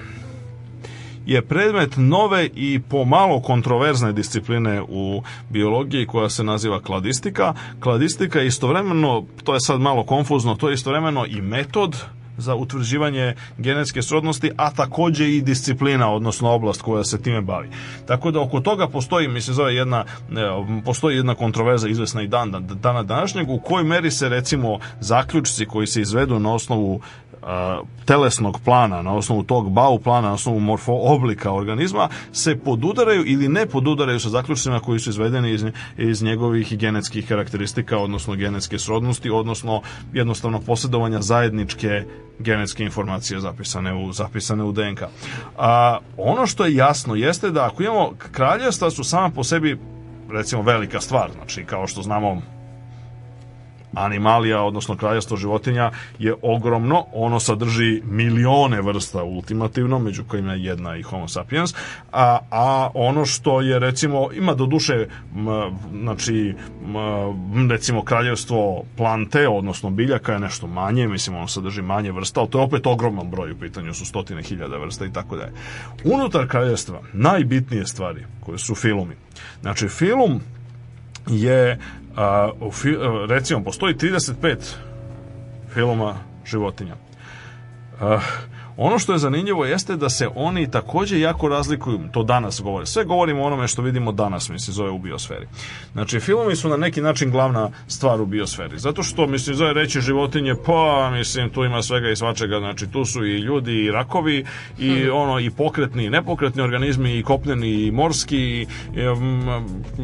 je predmet nove i pomalo kontroverzne discipline u biologiji koja se naziva kladistika. Kladistika je istovremeno, to je sad malo konfuzno, to je istovremeno i metod za utvrđivanje genetske srodnosti, a takođe i disciplina, odnosno oblast koja se time bavi. Tako da oko toga postoji, mislim, zove jedna, e, postoji jedna kontroverza izvesna i dan, dana današnjeg, u kojoj meri se recimo zaključci koji se izvedu na osnovu telesnog plana, na osnovu tog bau plana, na osnovu morfo oblika organizma, se podudaraju ili ne podudaraju sa zaključcima koji su izvedeni iz, iz njegovih genetskih karakteristika, odnosno genetske srodnosti, odnosno jednostavno posjedovanja zajedničke genetske informacije zapisane u, zapisane u DNK. A, ono što je jasno jeste da ako imamo kraljevstva su sama po sebi recimo velika stvar, znači kao što znamo animalija, odnosno kraljestvo životinja, je ogromno. Ono sadrži milione vrsta ultimativno, među kojima je jedna i homo sapiens. A, a ono što je, recimo, ima do duše, m, znači, m, recimo, kraljevstvo plante, odnosno biljaka je nešto manje, mislim, ono sadrži manje vrsta, ali to je opet ogroman broj u pitanju, su stotine hiljada vrsta i tako dalje. Unutar kraljevstva, najbitnije stvari koje su filumi. Znači, film je A, u fi, recimo, postoji 35 filma životinja. A, Ono što je zanimljivo jeste da se oni takođe jako razlikuju, to danas govore, sve govorimo o onome što vidimo danas, mislim, zove u biosferi. Znači, filmovi su na neki način glavna stvar u biosferi, zato što, mislim, zove reći životinje, pa, mislim, tu ima svega i svačega, znači, tu su i ljudi i rakovi i hmm. ono, i pokretni i nepokretni organizmi i kopneni i morski i,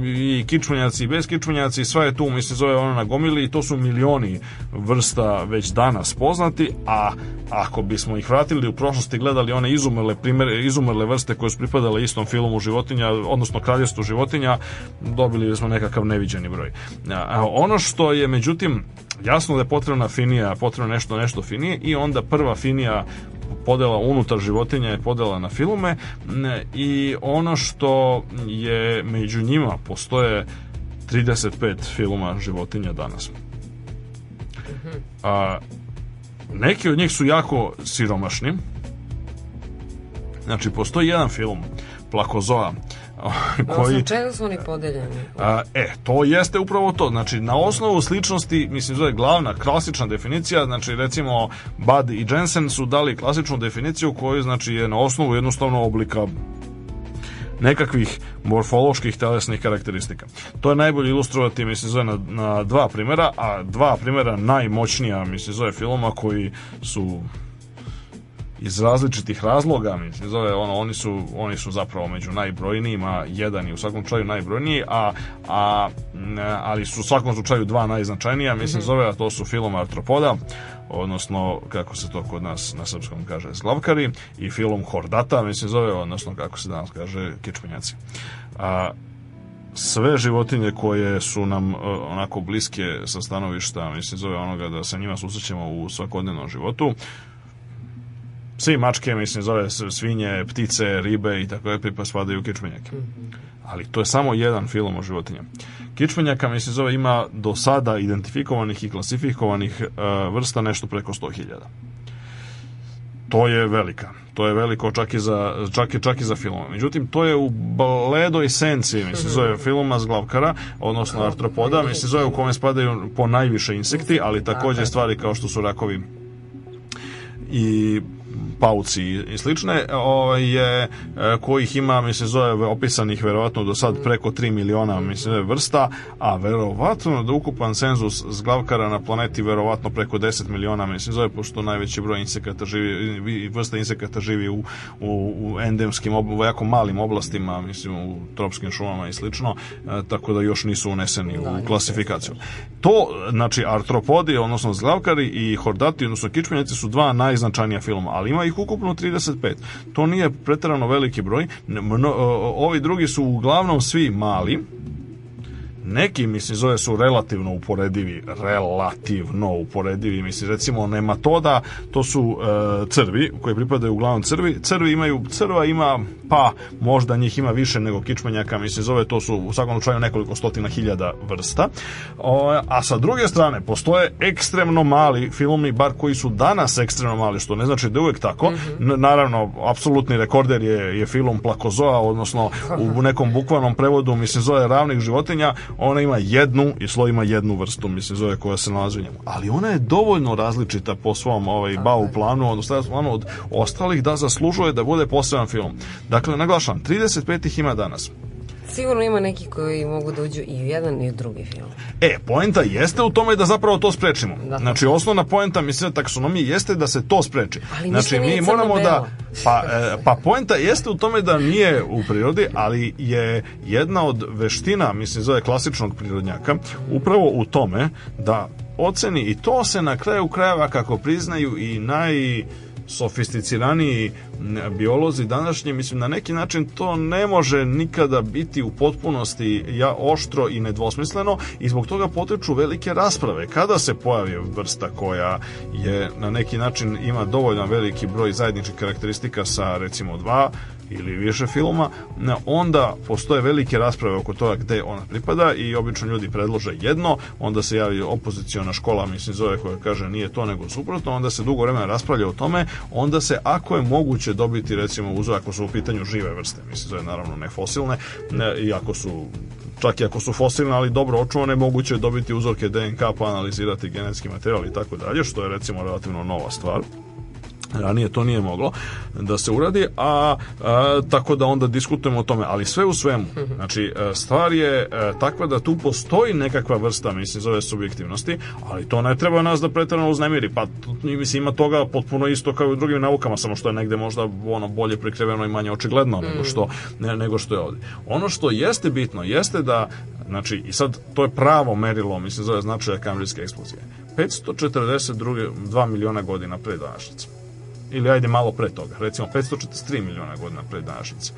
i, i kičmenjaci i bez kičmenjaci, sve je tu, mislim, zove ono na gomili i to su milioni vrsta već danas poznati, a ako bismo ih vratili ljudi u prošlosti gledali one izumrle, primere, izumrle vrste koje su pripadale istom filmu životinja, odnosno kraljestvu životinja, dobili smo nekakav neviđeni broj. A, ono što je, međutim, jasno da je potrebna finija, potrebno nešto, nešto finije i onda prva finija podela unutar životinja je podela na filme i ono što je među njima postoje 35 filma životinja danas. Mhm. A, neki od njih su jako siromašni. Znači, postoji jedan film, Plakozoa, koji... Osnovu čega su oni podeljeni? A, e, to jeste upravo to. Znači, na osnovu sličnosti, mislim, zove glavna, klasična definicija, znači, recimo, Bud i Jensen su dali klasičnu definiciju koju, znači, je na osnovu jednostavno oblika nekakvih morfoloških telesnih karakteristika. To je najbolje ilustrovati, mi se zove na, na dva primera, a dva primera najmoćnija, mi se zove filma koji su iz različitih razloga, mi se zove, ono, oni su, oni su zapravo među najbrojnijima, jedan je u svakom slučaju najbrojniji, a, a, ali su u svakom slučaju dva najznačajnija, se mhm. zove, a to su film Artropoda, odnosno kako se to kod nas na srpskom kaže slavkari i film Hordata, mislim zove, odnosno kako se danas kaže kičmenjaci. A, sve životinje koje su nam uh, onako bliske sa stanovišta, mislim zove onoga da sa njima susrećemo u svakodnevnom životu, psi, mačke, mislim, zove svinje, ptice, ribe i tako je, pa spadaju u kičmenjake. Mhm. Ali to je samo jedan film o životinjama kičmenjaka, mislim zove, ima do sada identifikovanih i klasifikovanih e, vrsta nešto preko 100.000. To je velika. To je veliko čak i za, čak i, čak i za filma. Međutim, to je u bledoj senci, mislim, mhm. zove filma zglavkara, odnosno artropoda, mislim, zove u kome spadaju po najviše insekti, ali takođe stvari kao što su rakovi i pauci i slične, o, ovaj, je, e, kojih ima, mi se zove, opisanih verovatno do sad preko 3 miliona mislim, vrsta, a verovatno da ukupan senzus zglavkara na planeti verovatno preko 10 miliona, mislim, zove, pošto najveći broj insekata živi, i vrsta insekata živi u, u, u endemskim, u jako malim oblastima, mislim, u tropskim šumama i slično, e, tako da još nisu uneseni u da, klasifikaciju. To, znači, artropodi, odnosno zglavkari i hordati, odnosno kičmenjaci su dva najznačajnija filma, ali ima ih ukupno 35. To nije preterano veliki broj. Mno, ovi drugi su uglavnom svi mali, neki, mislim, zove su relativno uporedivi, relativno uporedivi, mislim, recimo nematoda, to su e, crvi, koji pripadaju uglavnom crvi, crvi imaju, crva ima pa možda njih ima više nego kičmenjaka, mislim zove, to su u svakom slučaju nekoliko stotina hiljada vrsta. O, a sa druge strane, postoje ekstremno mali filmi, bar koji su danas ekstremno mali, što ne znači da je uvek tako. Mm -hmm. Naravno, apsolutni rekorder je, je film Plakozoa, odnosno u nekom bukvalnom prevodu, mislim zove ravnih životinja, ona ima jednu i slo ima jednu vrstu, mislim zove koja se nalazi u njemu. Ali ona je dovoljno različita po svom ovaj, bau planu, odnosno planu od ostalih da zaslužuje da bude poseban film. Da Dakle, naglašavam, 35 ih ima danas. Sigurno ima neki koji mogu da uđu i u jedan i u drugi film. E, poenta jeste u tome da zapravo to sprečimo. Da. Znači, osnovna poenta mislim taksonomije jeste da se to spreči. Ali znači, mi moramo da... Pa, e, pa poenta jeste u tome da nije u prirodi, ali je jedna od veština, mislim, zove klasičnog prirodnjaka, upravo u tome da oceni i to se na kraju krajeva, kako priznaju i naj sofisticirani biolozi današnji, mislim, na neki način to ne može nikada biti u potpunosti ja oštro i nedvosmisleno i zbog toga potiču velike rasprave. Kada se pojavi vrsta koja je na neki način ima dovoljno veliki broj zajedničkih karakteristika sa recimo dva ili više filma, onda postoje velike rasprave oko toga gde ona pripada i obično ljudi predlože jedno, onda se javi opoziciona škola, mislim zove koja kaže nije to nego suprotno, onda se dugo vremena raspravlja o tome, onda se ako je moguće dobiti recimo uzor ako su u pitanju žive vrste, mislim zove naravno ne fosilne, ne, i ako su čak i ako su fosilne, ali dobro očuvane, moguće je dobiti uzorke DNK pa analizirati genetski materijal i tako dalje, što je recimo relativno nova stvar ranije to nije moglo da se uradi, a, a tako da onda diskutujemo o tome, ali sve u svemu. Mhm. Znači e, stvar je e, takva da tu postoji nekakva vrsta, mislim zove subjektivnosti, ali to ne treba nas da preterano uznemiri. Pa mislim ima toga potpuno isto kao i u drugim naukama, samo što je negde možda ono bolje prikriveno i manje očigledno mm. nego mhm. što ne, nego što je ovdje. Ono što jeste bitno jeste da znači i sad to je pravo merilo, mislim zove značaja kambrijske eksplozije. 542 miliona godina pre današnjice ili ajde malo pre toga, recimo 543 miliona godina pre današnjice.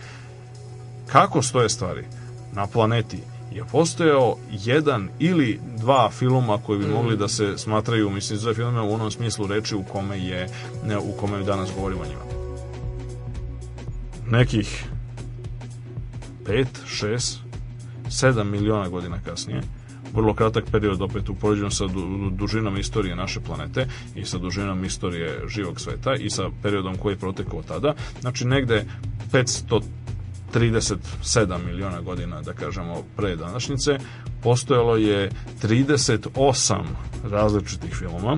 Kako stoje stvari? Na planeti je postojao jedan ili dva filma koji bi mm. mogli da se smatraju, mislim, za filme u onom smislu reči u kome je, ne, u kome danas govorimo o njima. Nekih 5, 6, 7 miliona godina kasnije vrlo kratak period opet upoređeno sa du, dužinom istorije naše planete i sa dužinom istorije živog sveta i sa periodom koji je protekao tada. Znači negde 500 37 miliona godina, da kažemo, pre današnjice, postojalo je 38 različitih filmova,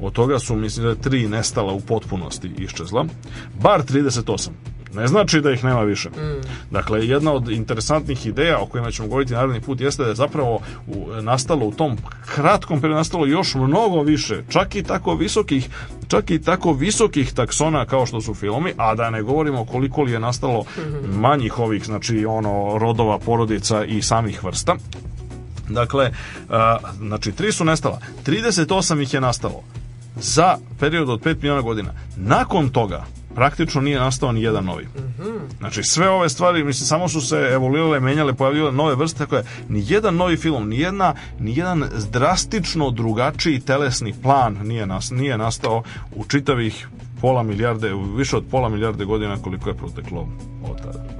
od toga su, mislim da je tri nestala u potpunosti iščezla, bar 38 Ne znači da ih nema više. Mm. Dakle, jedna od interesantnih ideja o kojima ćemo govoriti naredni put jeste da je zapravo u, nastalo u tom kratkom periodu nastalo još mnogo više, čak i tako visokih, čak i tako visokih taksona kao što su filomi, a da ne govorimo koliko li je nastalo mhm. manjih ovih, znači ono rodova, porodica i samih vrsta. Dakle, a, znači tri su nestala, 38 ih je nastalo za period od 5 miliona godina. Nakon toga, praktično nije nastao ni jedan novi. Znači sve ove stvari, mislim, samo su se evoluirale, menjale, pojavljivale nove vrste, tako je, ni jedan novi film, ni, jedna, ni jedan drastično drugačiji telesni plan nije, nas, nije nastao u čitavih pola milijarde, više od pola milijarde godina koliko je proteklo od tada.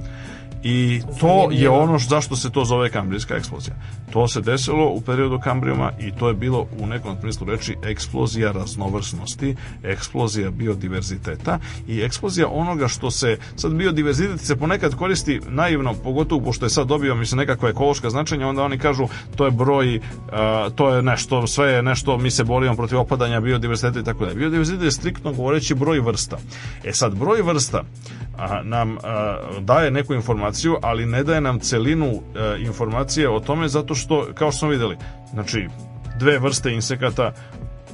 I to je ono zašto se to zove kambrijska eksplozija. To se desilo u periodu kambrijuma i to je bilo u nekom smislu reči eksplozija raznovrsnosti, eksplozija biodiverziteta i eksplozija onoga što se, sad biodiverzitet se ponekad koristi naivno, pogotovo pošto je sad dobio mi se nekakva ekološka značenja, onda oni kažu to je broj, to je nešto, sve je nešto, mi se borimo protiv opadanja biodiverziteta i tako dalje. Biodiverzitet je striktno govoreći broj vrsta. E sad, broj vrsta nam daje neku informaciju informaciju, ali ne daje nam celinu e, informacije o tome zato što, kao što smo videli, znači dve vrste insekata,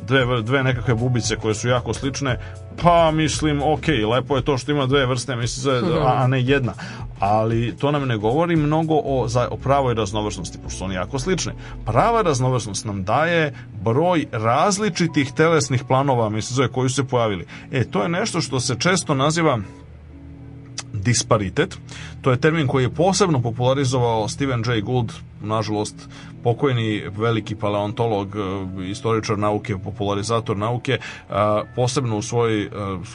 dve, dve nekakve bubice koje su jako slične, pa mislim, ok, lepo je to što ima dve vrste, mislim, mhm. a ne jedna. Ali to nam ne govori mnogo o, za, o pravoj raznovrsnosti, pošto su oni jako slični. Prava raznovrsnost nam daje broj različitih telesnih planova, mislim, koji su se pojavili. E, to je nešto što se često naziva disparitet. To je termin koji je posebno popularizovao Steven Jay Gould, nažalost pokojni veliki paleontolog, e, istoričar nauke, popularizator nauke, e, posebno u svojoj e,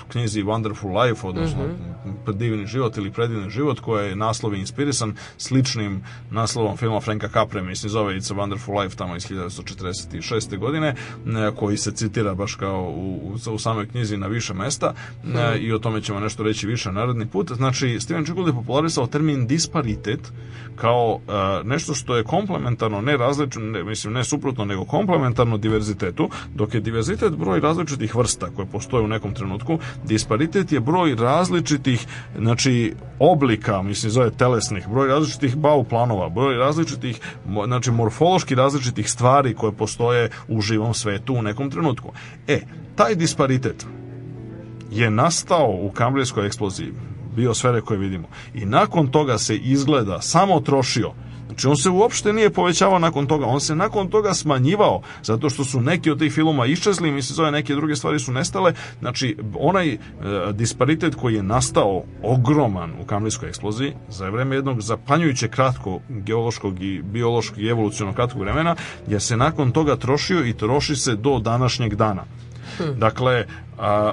knjizi Wonderful Life, odnosno mm -hmm. Divni život ili Predivni život, koja je naslov inspirisan sličnim naslovom filma Franka Capre, mislim, zove It's a Wonderful Life tamo iz 1946. godine, koji se citira baš kao u, u samoj knjizi na više mesta mm -hmm. i o tome ćemo nešto reći više narodni put. Znači, Steven Chicgold je popularisao termin disparitet kao nešto što je komplementarno, ne ne različno, ne, mislim ne suprotno, nego komplementarno diverzitetu, dok je diverzitet broj različitih vrsta koje postoje u nekom trenutku, disparitet je broj različitih, znači oblika, mislim zove telesnih, broj različitih bau planova, broj različitih, znači morfološki različitih stvari koje postoje u živom svetu u nekom trenutku. E, taj disparitet je nastao u kambrijskoj eksploziji biosfere koje vidimo. I nakon toga se izgleda samo trošio Znači on se uopšte nije povećavao nakon toga, on se nakon toga smanjivao, zato što su neki od tih filmova iščezli, mi se zove neke druge stvari su nestale, znači onaj e, disparitet koji je nastao ogroman u kamlijskoj eksploziji za vreme jednog zapanjujuće kratko geološkog i biološkog i evolucionog kratkog vremena, je se nakon toga trošio i troši se do današnjeg dana. Hmm. Dakle, a,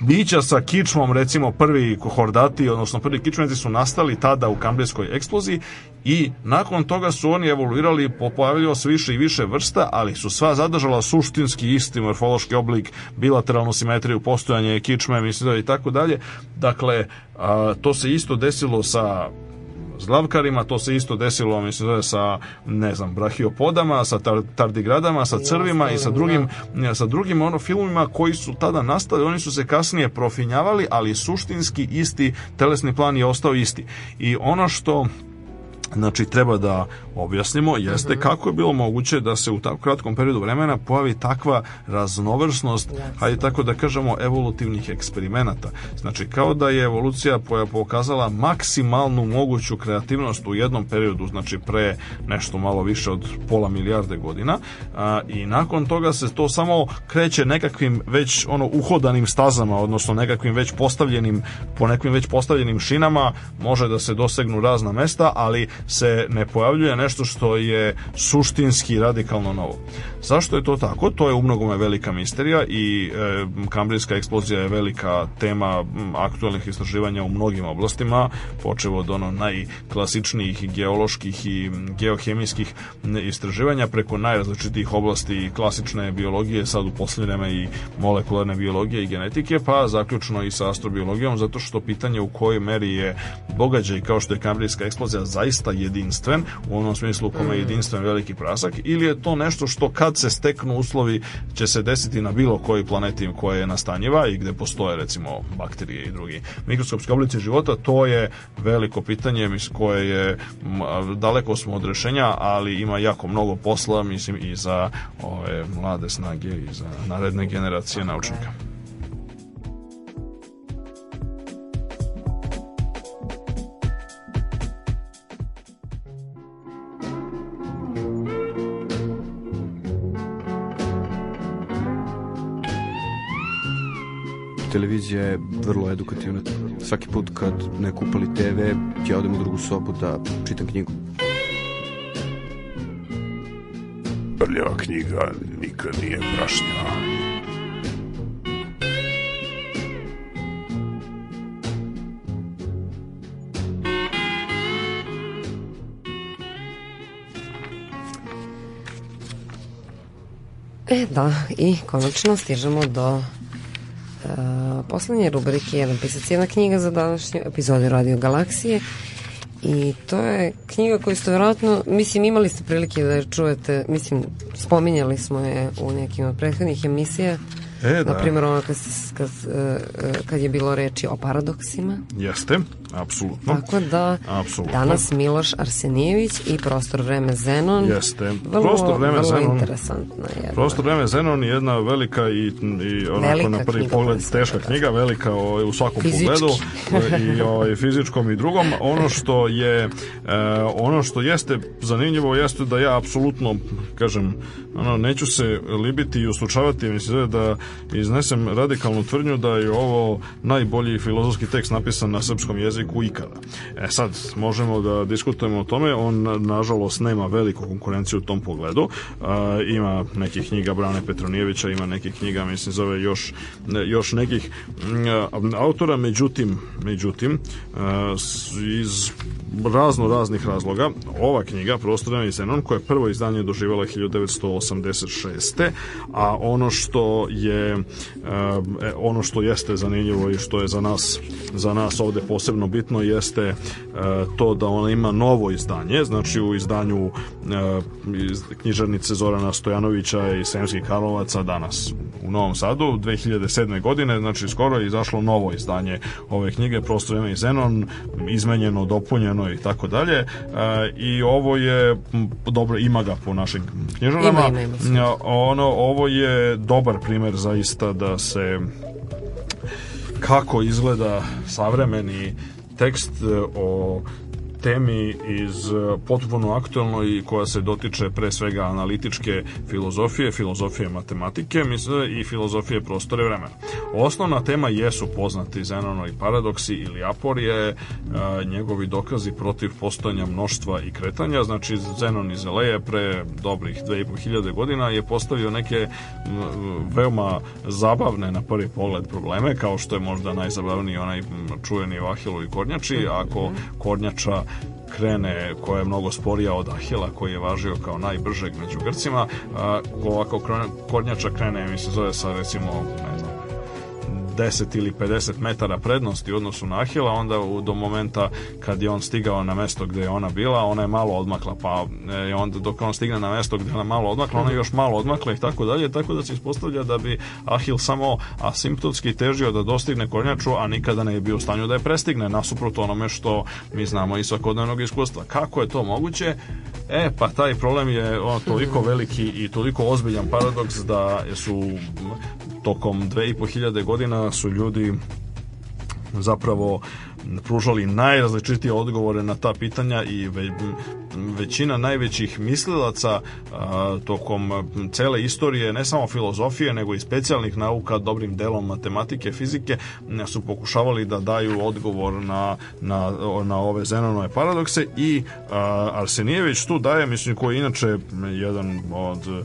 bića sa kičmom, recimo prvi kohordati, odnosno prvi kičmenci su nastali tada u kambrijskoj eksploziji i nakon toga su oni evoluirali i pojavljivao se više i više vrsta, ali su sva zadržala suštinski isti morfološki oblik, bilateralnu simetriju, postojanje kičme, mislim da i tako dalje. Dakle, a, to se isto desilo sa zlavkarima, to se isto desilo mislim da sa, ne znam, brahiopodama, sa tar, tardigradama, sa crvima i sa drugim, da. sa drugim ono filmima koji su tada nastali, oni su se kasnije profinjavali, ali suštinski isti telesni plan je ostao isti. I ono što znači treba da objasnimo jeste mm -hmm. kako je bilo moguće da se u tako kratkom periodu vremena pojavi takva raznovrsnost, yes. hajde tako da kažemo evolutivnih eksperimenata. Znači kao da je evolucija pokazala maksimalnu moguću kreativnost u jednom periodu, znači pre nešto malo više od pola milijarde godina a, i nakon toga se to samo kreće nekakvim već ono uhodanim stazama, odnosno nekakvim već postavljenim po nekim već postavljenim šinama može da se dosegnu razna mesta, ali se ne pojavljuje nešto što je suštinski radikalno novo. Zašto je to tako? To je umnogome velika misterija i e, kambrijska eksplozija je velika tema aktualnih istraživanja u mnogim oblastima, počevo od ono najklasičnijih geoloških i geohemijskih istraživanja preko najrazličitijih oblasti klasične biologije, sad u posljednjeme i molekularne biologije i genetike, pa zaključno i sa astrobiologijom, zato što pitanje u kojoj meri je događaj kao što je kambrijska eksplozija zaista jedinstven, u onom smislu u kome je mm. jedinstven veliki prasak, ili je to nešto što kad kad se steknu uslovi će se desiti na bilo koji planeti koja je nastanjiva i gdje postoje recimo bakterije i drugi mikroskopski oblici života, to je veliko pitanje mislim, koje je daleko smo od rješenja, ali ima jako mnogo posla mislim i za ove mlade snage i za naredne generacije naučnika. televizija je vrlo edukativna. Svaki put kad neko upali TV, ja odem u drugu sobu da čitam knjigu. Prljava knjiga nikad nije prašnjava. E da, i konačno stižemo do Uh, poslednje rubrike je napisac jedna knjiga za današnju epizodu Radio Galaksije i to je knjiga koju ste verovatno, mislim imali ste prilike da je čujete, mislim spominjali smo je u nekim od prethodnih emisija E, da. Naprimjer, ono kad, kad, e, e, kad je bilo reči o paradoksima. Jeste, apsolutno. Tako da, apsolutno. danas Miloš Arsenijević i Prostor vreme Zenon. Jeste. Vrlo, prostor vreme vrlo Zenon, interesantna jedna. Prostor vreme Zenon je jedna velika i, i onako velika na prvi pogled da. teška knjiga, velika o, ovaj, u svakom Fizički. pogledu. E, I o, ovaj, i fizičkom i drugom. Ono što je e, ono što jeste zanimljivo jeste da ja apsolutno kažem ono, neću se libiti i uslučavati mislim da iznesem radikalnu tvrdnju da je ovo najbolji filozofski tekst napisan na srpskom jeziku ikada. E sad, možemo da diskutujemo o tome, on nažalost nema veliku konkurenciju u tom pogledu. E, ima nekih knjiga Brane Petronijevića, ima nekih knjiga, mislim, zove još, još nekih mm, e, autora, međutim, međutim, e, iz razno raznih razloga, ova knjiga, Prostorana i Zenon, koja je prvo izdanje doživala 1986. A ono što je je eh, ono što jeste zanimljivo i što je za nas za nas ovde posebno bitno jeste eh, to da ona ima novo izdanje, znači u izdanju eh, knjižarnice Zorana Stojanovića i Sremskih Karlovaca danas u Novom Sadu 2007. godine, znači skoro je izašlo novo izdanje ove knjige Prostor vreme i Zenon, izmenjeno, dopunjeno i tako dalje. I ovo je dobro ima ga po našim knjižarama. Ima, ima, ima. Ono ovo je dobar primer za zaista da se kako izgleda savremeni tekst e, o temi iz e, potpuno aktualnoj koja se dotiče pre svega analitičke filozofije, filozofije matematike i filozofije prostora i vremena. Osnovna tema jesu poznati Zenonovi paradoksi ili aporije, e, njegovi dokazi protiv postojanja mnoštva i kretanja, znači Zenon iz Eleje pre dobrih 2500 godina je postavio neke veoma zabavne na prvi pogled probleme, kao što je možda najzabavniji onaj čuveni Vahilovi kornjači, ako kornjača krene, koja je mnogo sporija od Ahila koji je važio kao najbržeg među Grcima, ovako kornjača krene, mi se zove sa recimo, ne znam, 10 ili 50 metara prednosti u odnosu na Ahila, onda u, do momenta kad je on stigao na mesto gdje je ona bila, ona je malo odmakla, pa e, onda dok on stigne na mesto gdje je ona malo odmakla, ona je još malo odmakla i tako dalje, tako da se ispostavlja da bi Ahil samo asimptotski težio da dostigne kornjaču, a nikada ne je bio u stanju da je prestigne, nasuprot onome što mi znamo iz svakodnevnog iskustva. Kako je to moguće? E, pa taj problem je on, toliko veliki i toliko ozbiljan paradoks da su tokom 2500 godina su ljudi zapravo pružali najrazličitije odgovore na ta pitanja i većina najvećih mislilaca tokom cele istorije, ne samo filozofije, nego i specijalnih nauka, dobrim delom matematike, fizike, su pokušavali da daju odgovor na, na, na ove Zenonove paradokse i Arsenijević tu daje, mislim, koji je inače jedan od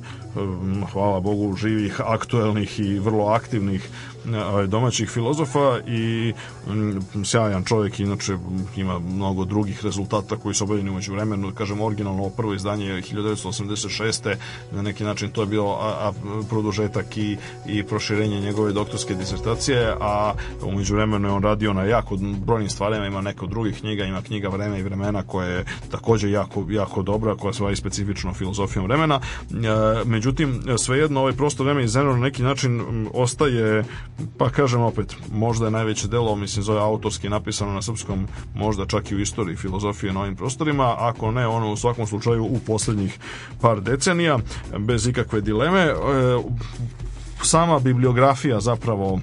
hvala Bogu živih, aktuelnih i vrlo aktivnih E, ovaj, domaćih filozofa i mm, sjajan čovjek, inače ima mnogo drugih rezultata koji su obavljeni umeđu vremenu, kažem originalno prvo izdanje je 1986. na neki način to je bilo a, a, produžetak i, i proširenje njegove doktorske disertacije, a umeđu vremenu je on radio na jako brojnim stvarima, ima neko drugih knjiga, ima knjiga Vreme i vremena koja je također jako, jako dobra, koja se bavi specifično filozofijom vremena. E, međutim, svejedno ovaj prosto vreme i zemlje na neki način ostaje Pa kažem opet, možda je najveće delo, mislim, zove autorski napisano na srpskom, možda čak i u istoriji filozofije na ovim prostorima, ako ne, ono u svakom slučaju u poslednjih par decenija, bez ikakve dileme. E, sama bibliografija zapravo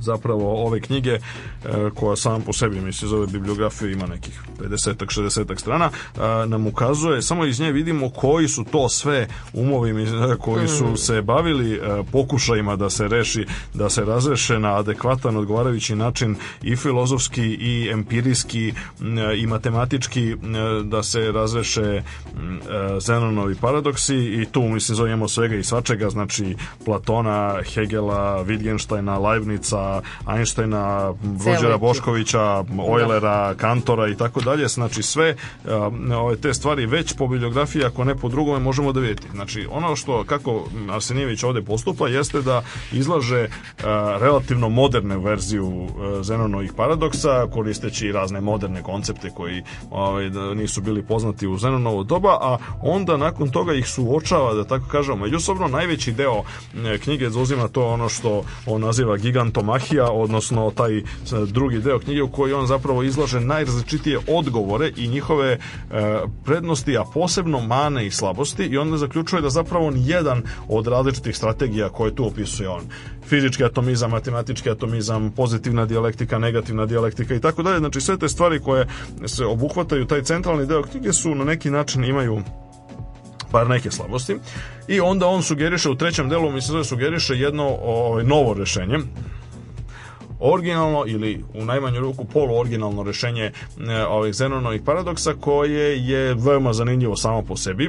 zapravo ove knjige E, koja sam po sebi, mislim, zove bibliografiju, ima nekih 50-ak, 60-ak strana, e, nam ukazuje, samo iz nje vidimo koji su to sve umovi e, koji su mm. se bavili pokušajima da se reši, da se razreše na adekvatan, odgovarajući način i filozofski, i empirijski, i matematički, da se razreše Zenonovi paradoksi i tu, mislim, zovemo svega i svačega, znači Platona, Hegela, Wittgensteina, Leibnica, Einsteina, takođera Boškovića, Ojlera, da. Kantora i tako dalje. Znači sve um, ove te stvari već po bibliografiji ako ne po drugome možemo da vidjeti. Znači ono što kako Arsenijević ovde postupa jeste da izlaže uh, relativno moderne verziju uh, Zenonovih paradoksa koristeći razne moderne koncepte koji ove, ovaj, da nisu bili poznati u Zenonovo doba, a onda nakon toga ih suočava da tako kažemo međusobno najveći deo e, knjige zauzima to ono što on naziva gigantomahija, odnosno taj E, drugi deo knjige u kojoj on zapravo izlaže najrazličitije odgovore i njihove e, prednosti, a posebno mane i slabosti i onda zaključuje da zapravo jedan od različitih strategija koje tu opisuje on fizički atomizam, matematički atomizam, pozitivna dijalektika, negativna dijalektika i tako dalje. Znači sve te stvari koje se obuhvataju taj centralni deo knjige su na neki način imaju par neke slabosti i onda on sugeriše u trećem delu mi se zove sugeriše jedno ovaj novo rešenje originalno ili u najmanju ruku polu originalno rešenje e, ovih Zenonovih paradoksa koje je veoma zanimljivo samo po sebi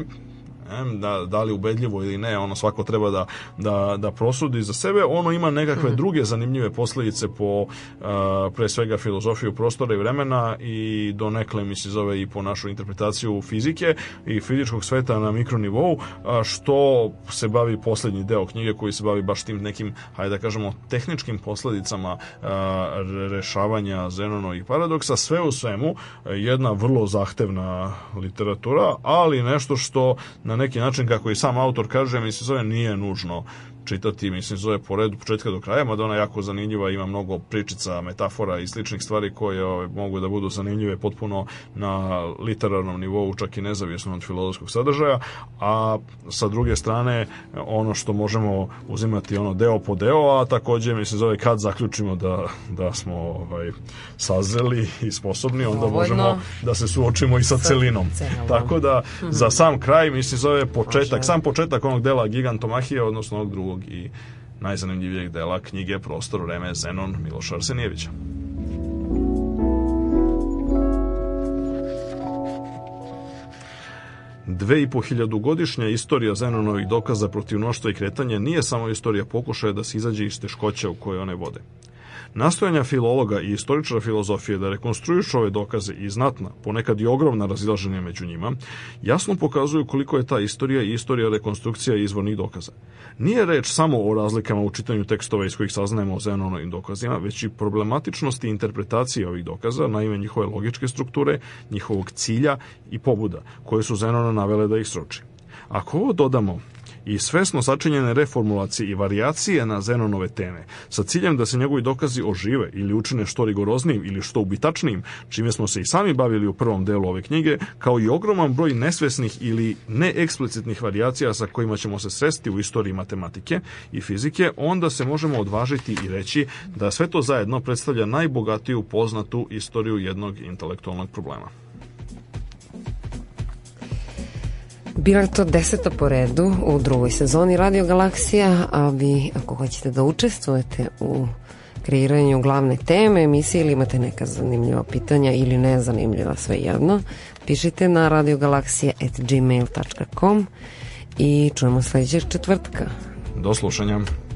da, da li ubedljivo ili ne, ono svako treba da, da, da prosudi za sebe, ono ima nekakve mhm. druge zanimljive posledice po eh, pre svega filozofiju prostora i vremena i donekle mi se zove i po našu interpretaciju fizike i fizičkog sveta na mikronivou, što se bavi poslednji deo knjige koji se bavi baš tim nekim, hajde da kažemo, tehničkim posledicama eh, rešavanja Zenonovih paradoksa. Sve u svemu, eh, jedna vrlo zahtevna literatura, ali nešto što na neki način, kako i sam autor kaže, mi se zove, nije nužno čitati, mislim, zove po redu početka do kraja, mada ona je jako zanimljiva, ima mnogo pričica, metafora i sličnih stvari koje ove, ovaj, mogu da budu zanimljive potpuno na literarnom nivou, čak i nezavisno od filozofskog sadržaja, a sa druge strane, ono što možemo uzimati ono deo po deo, a takođe, mislim, zove kad zaključimo da, da smo ovaj, sazreli i sposobni, onda Dovoljno. možemo da se suočimo i sa celinom. Celom. Tako da, za sam kraj, mislim, zove početak, Može. sam početak onog dela gigantomahije, odnosno onog drugog najboljeg i najzanimljivijeg dela knjige Prostor, vreme, Zenon Miloša Arsenijevića. Dve i po hiljadu godišnja istorija Zenonovih dokaza protiv mnoštva i kretanja nije samo istorija pokušaja da se izađe iz teškoća u koje one vode. Nastojanja filologa i istoričara filozofije da rekonstruišu ove dokaze i znatna, ponekad i ogromna razilaženja među njima, jasno pokazuju koliko je ta istorija i istorija rekonstrukcija izvornih dokaza. Nije reč samo o razlikama u čitanju tekstova iz kojih saznajemo o Zenonovim dokazima, već i problematičnosti interpretacije ovih dokaza, naime njihove logičke strukture, njihovog cilja i pobuda, koje su Zenona navele da ih sroči. Ako ovo dodamo i svesno sačinjene reformulacije i variacije na Zenonove teme, sa ciljem da se njegovi dokazi ožive ili učine što rigoroznijim ili što ubitačnijim, čime smo se i sami bavili u prvom delu ove knjige, kao i ogroman broj nesvesnih ili neeksplicitnih variacija sa kojima ćemo se sresti u istoriji matematike i fizike, onda se možemo odvažiti i reći da sve to zajedno predstavlja najbogatiju poznatu istoriju jednog intelektualnog problema. Bilo je to deseta po redu u drugoj sezoni Radio Galaksija, a vi ako hoćete da učestvujete u kreiranju glavne teme emisije ili imate neka zanimljiva pitanja ili nezanimljiva sve jedno, pišite na radiogalaksija.gmail.com i čujemo sledećeg četvrtka. Do slušanja.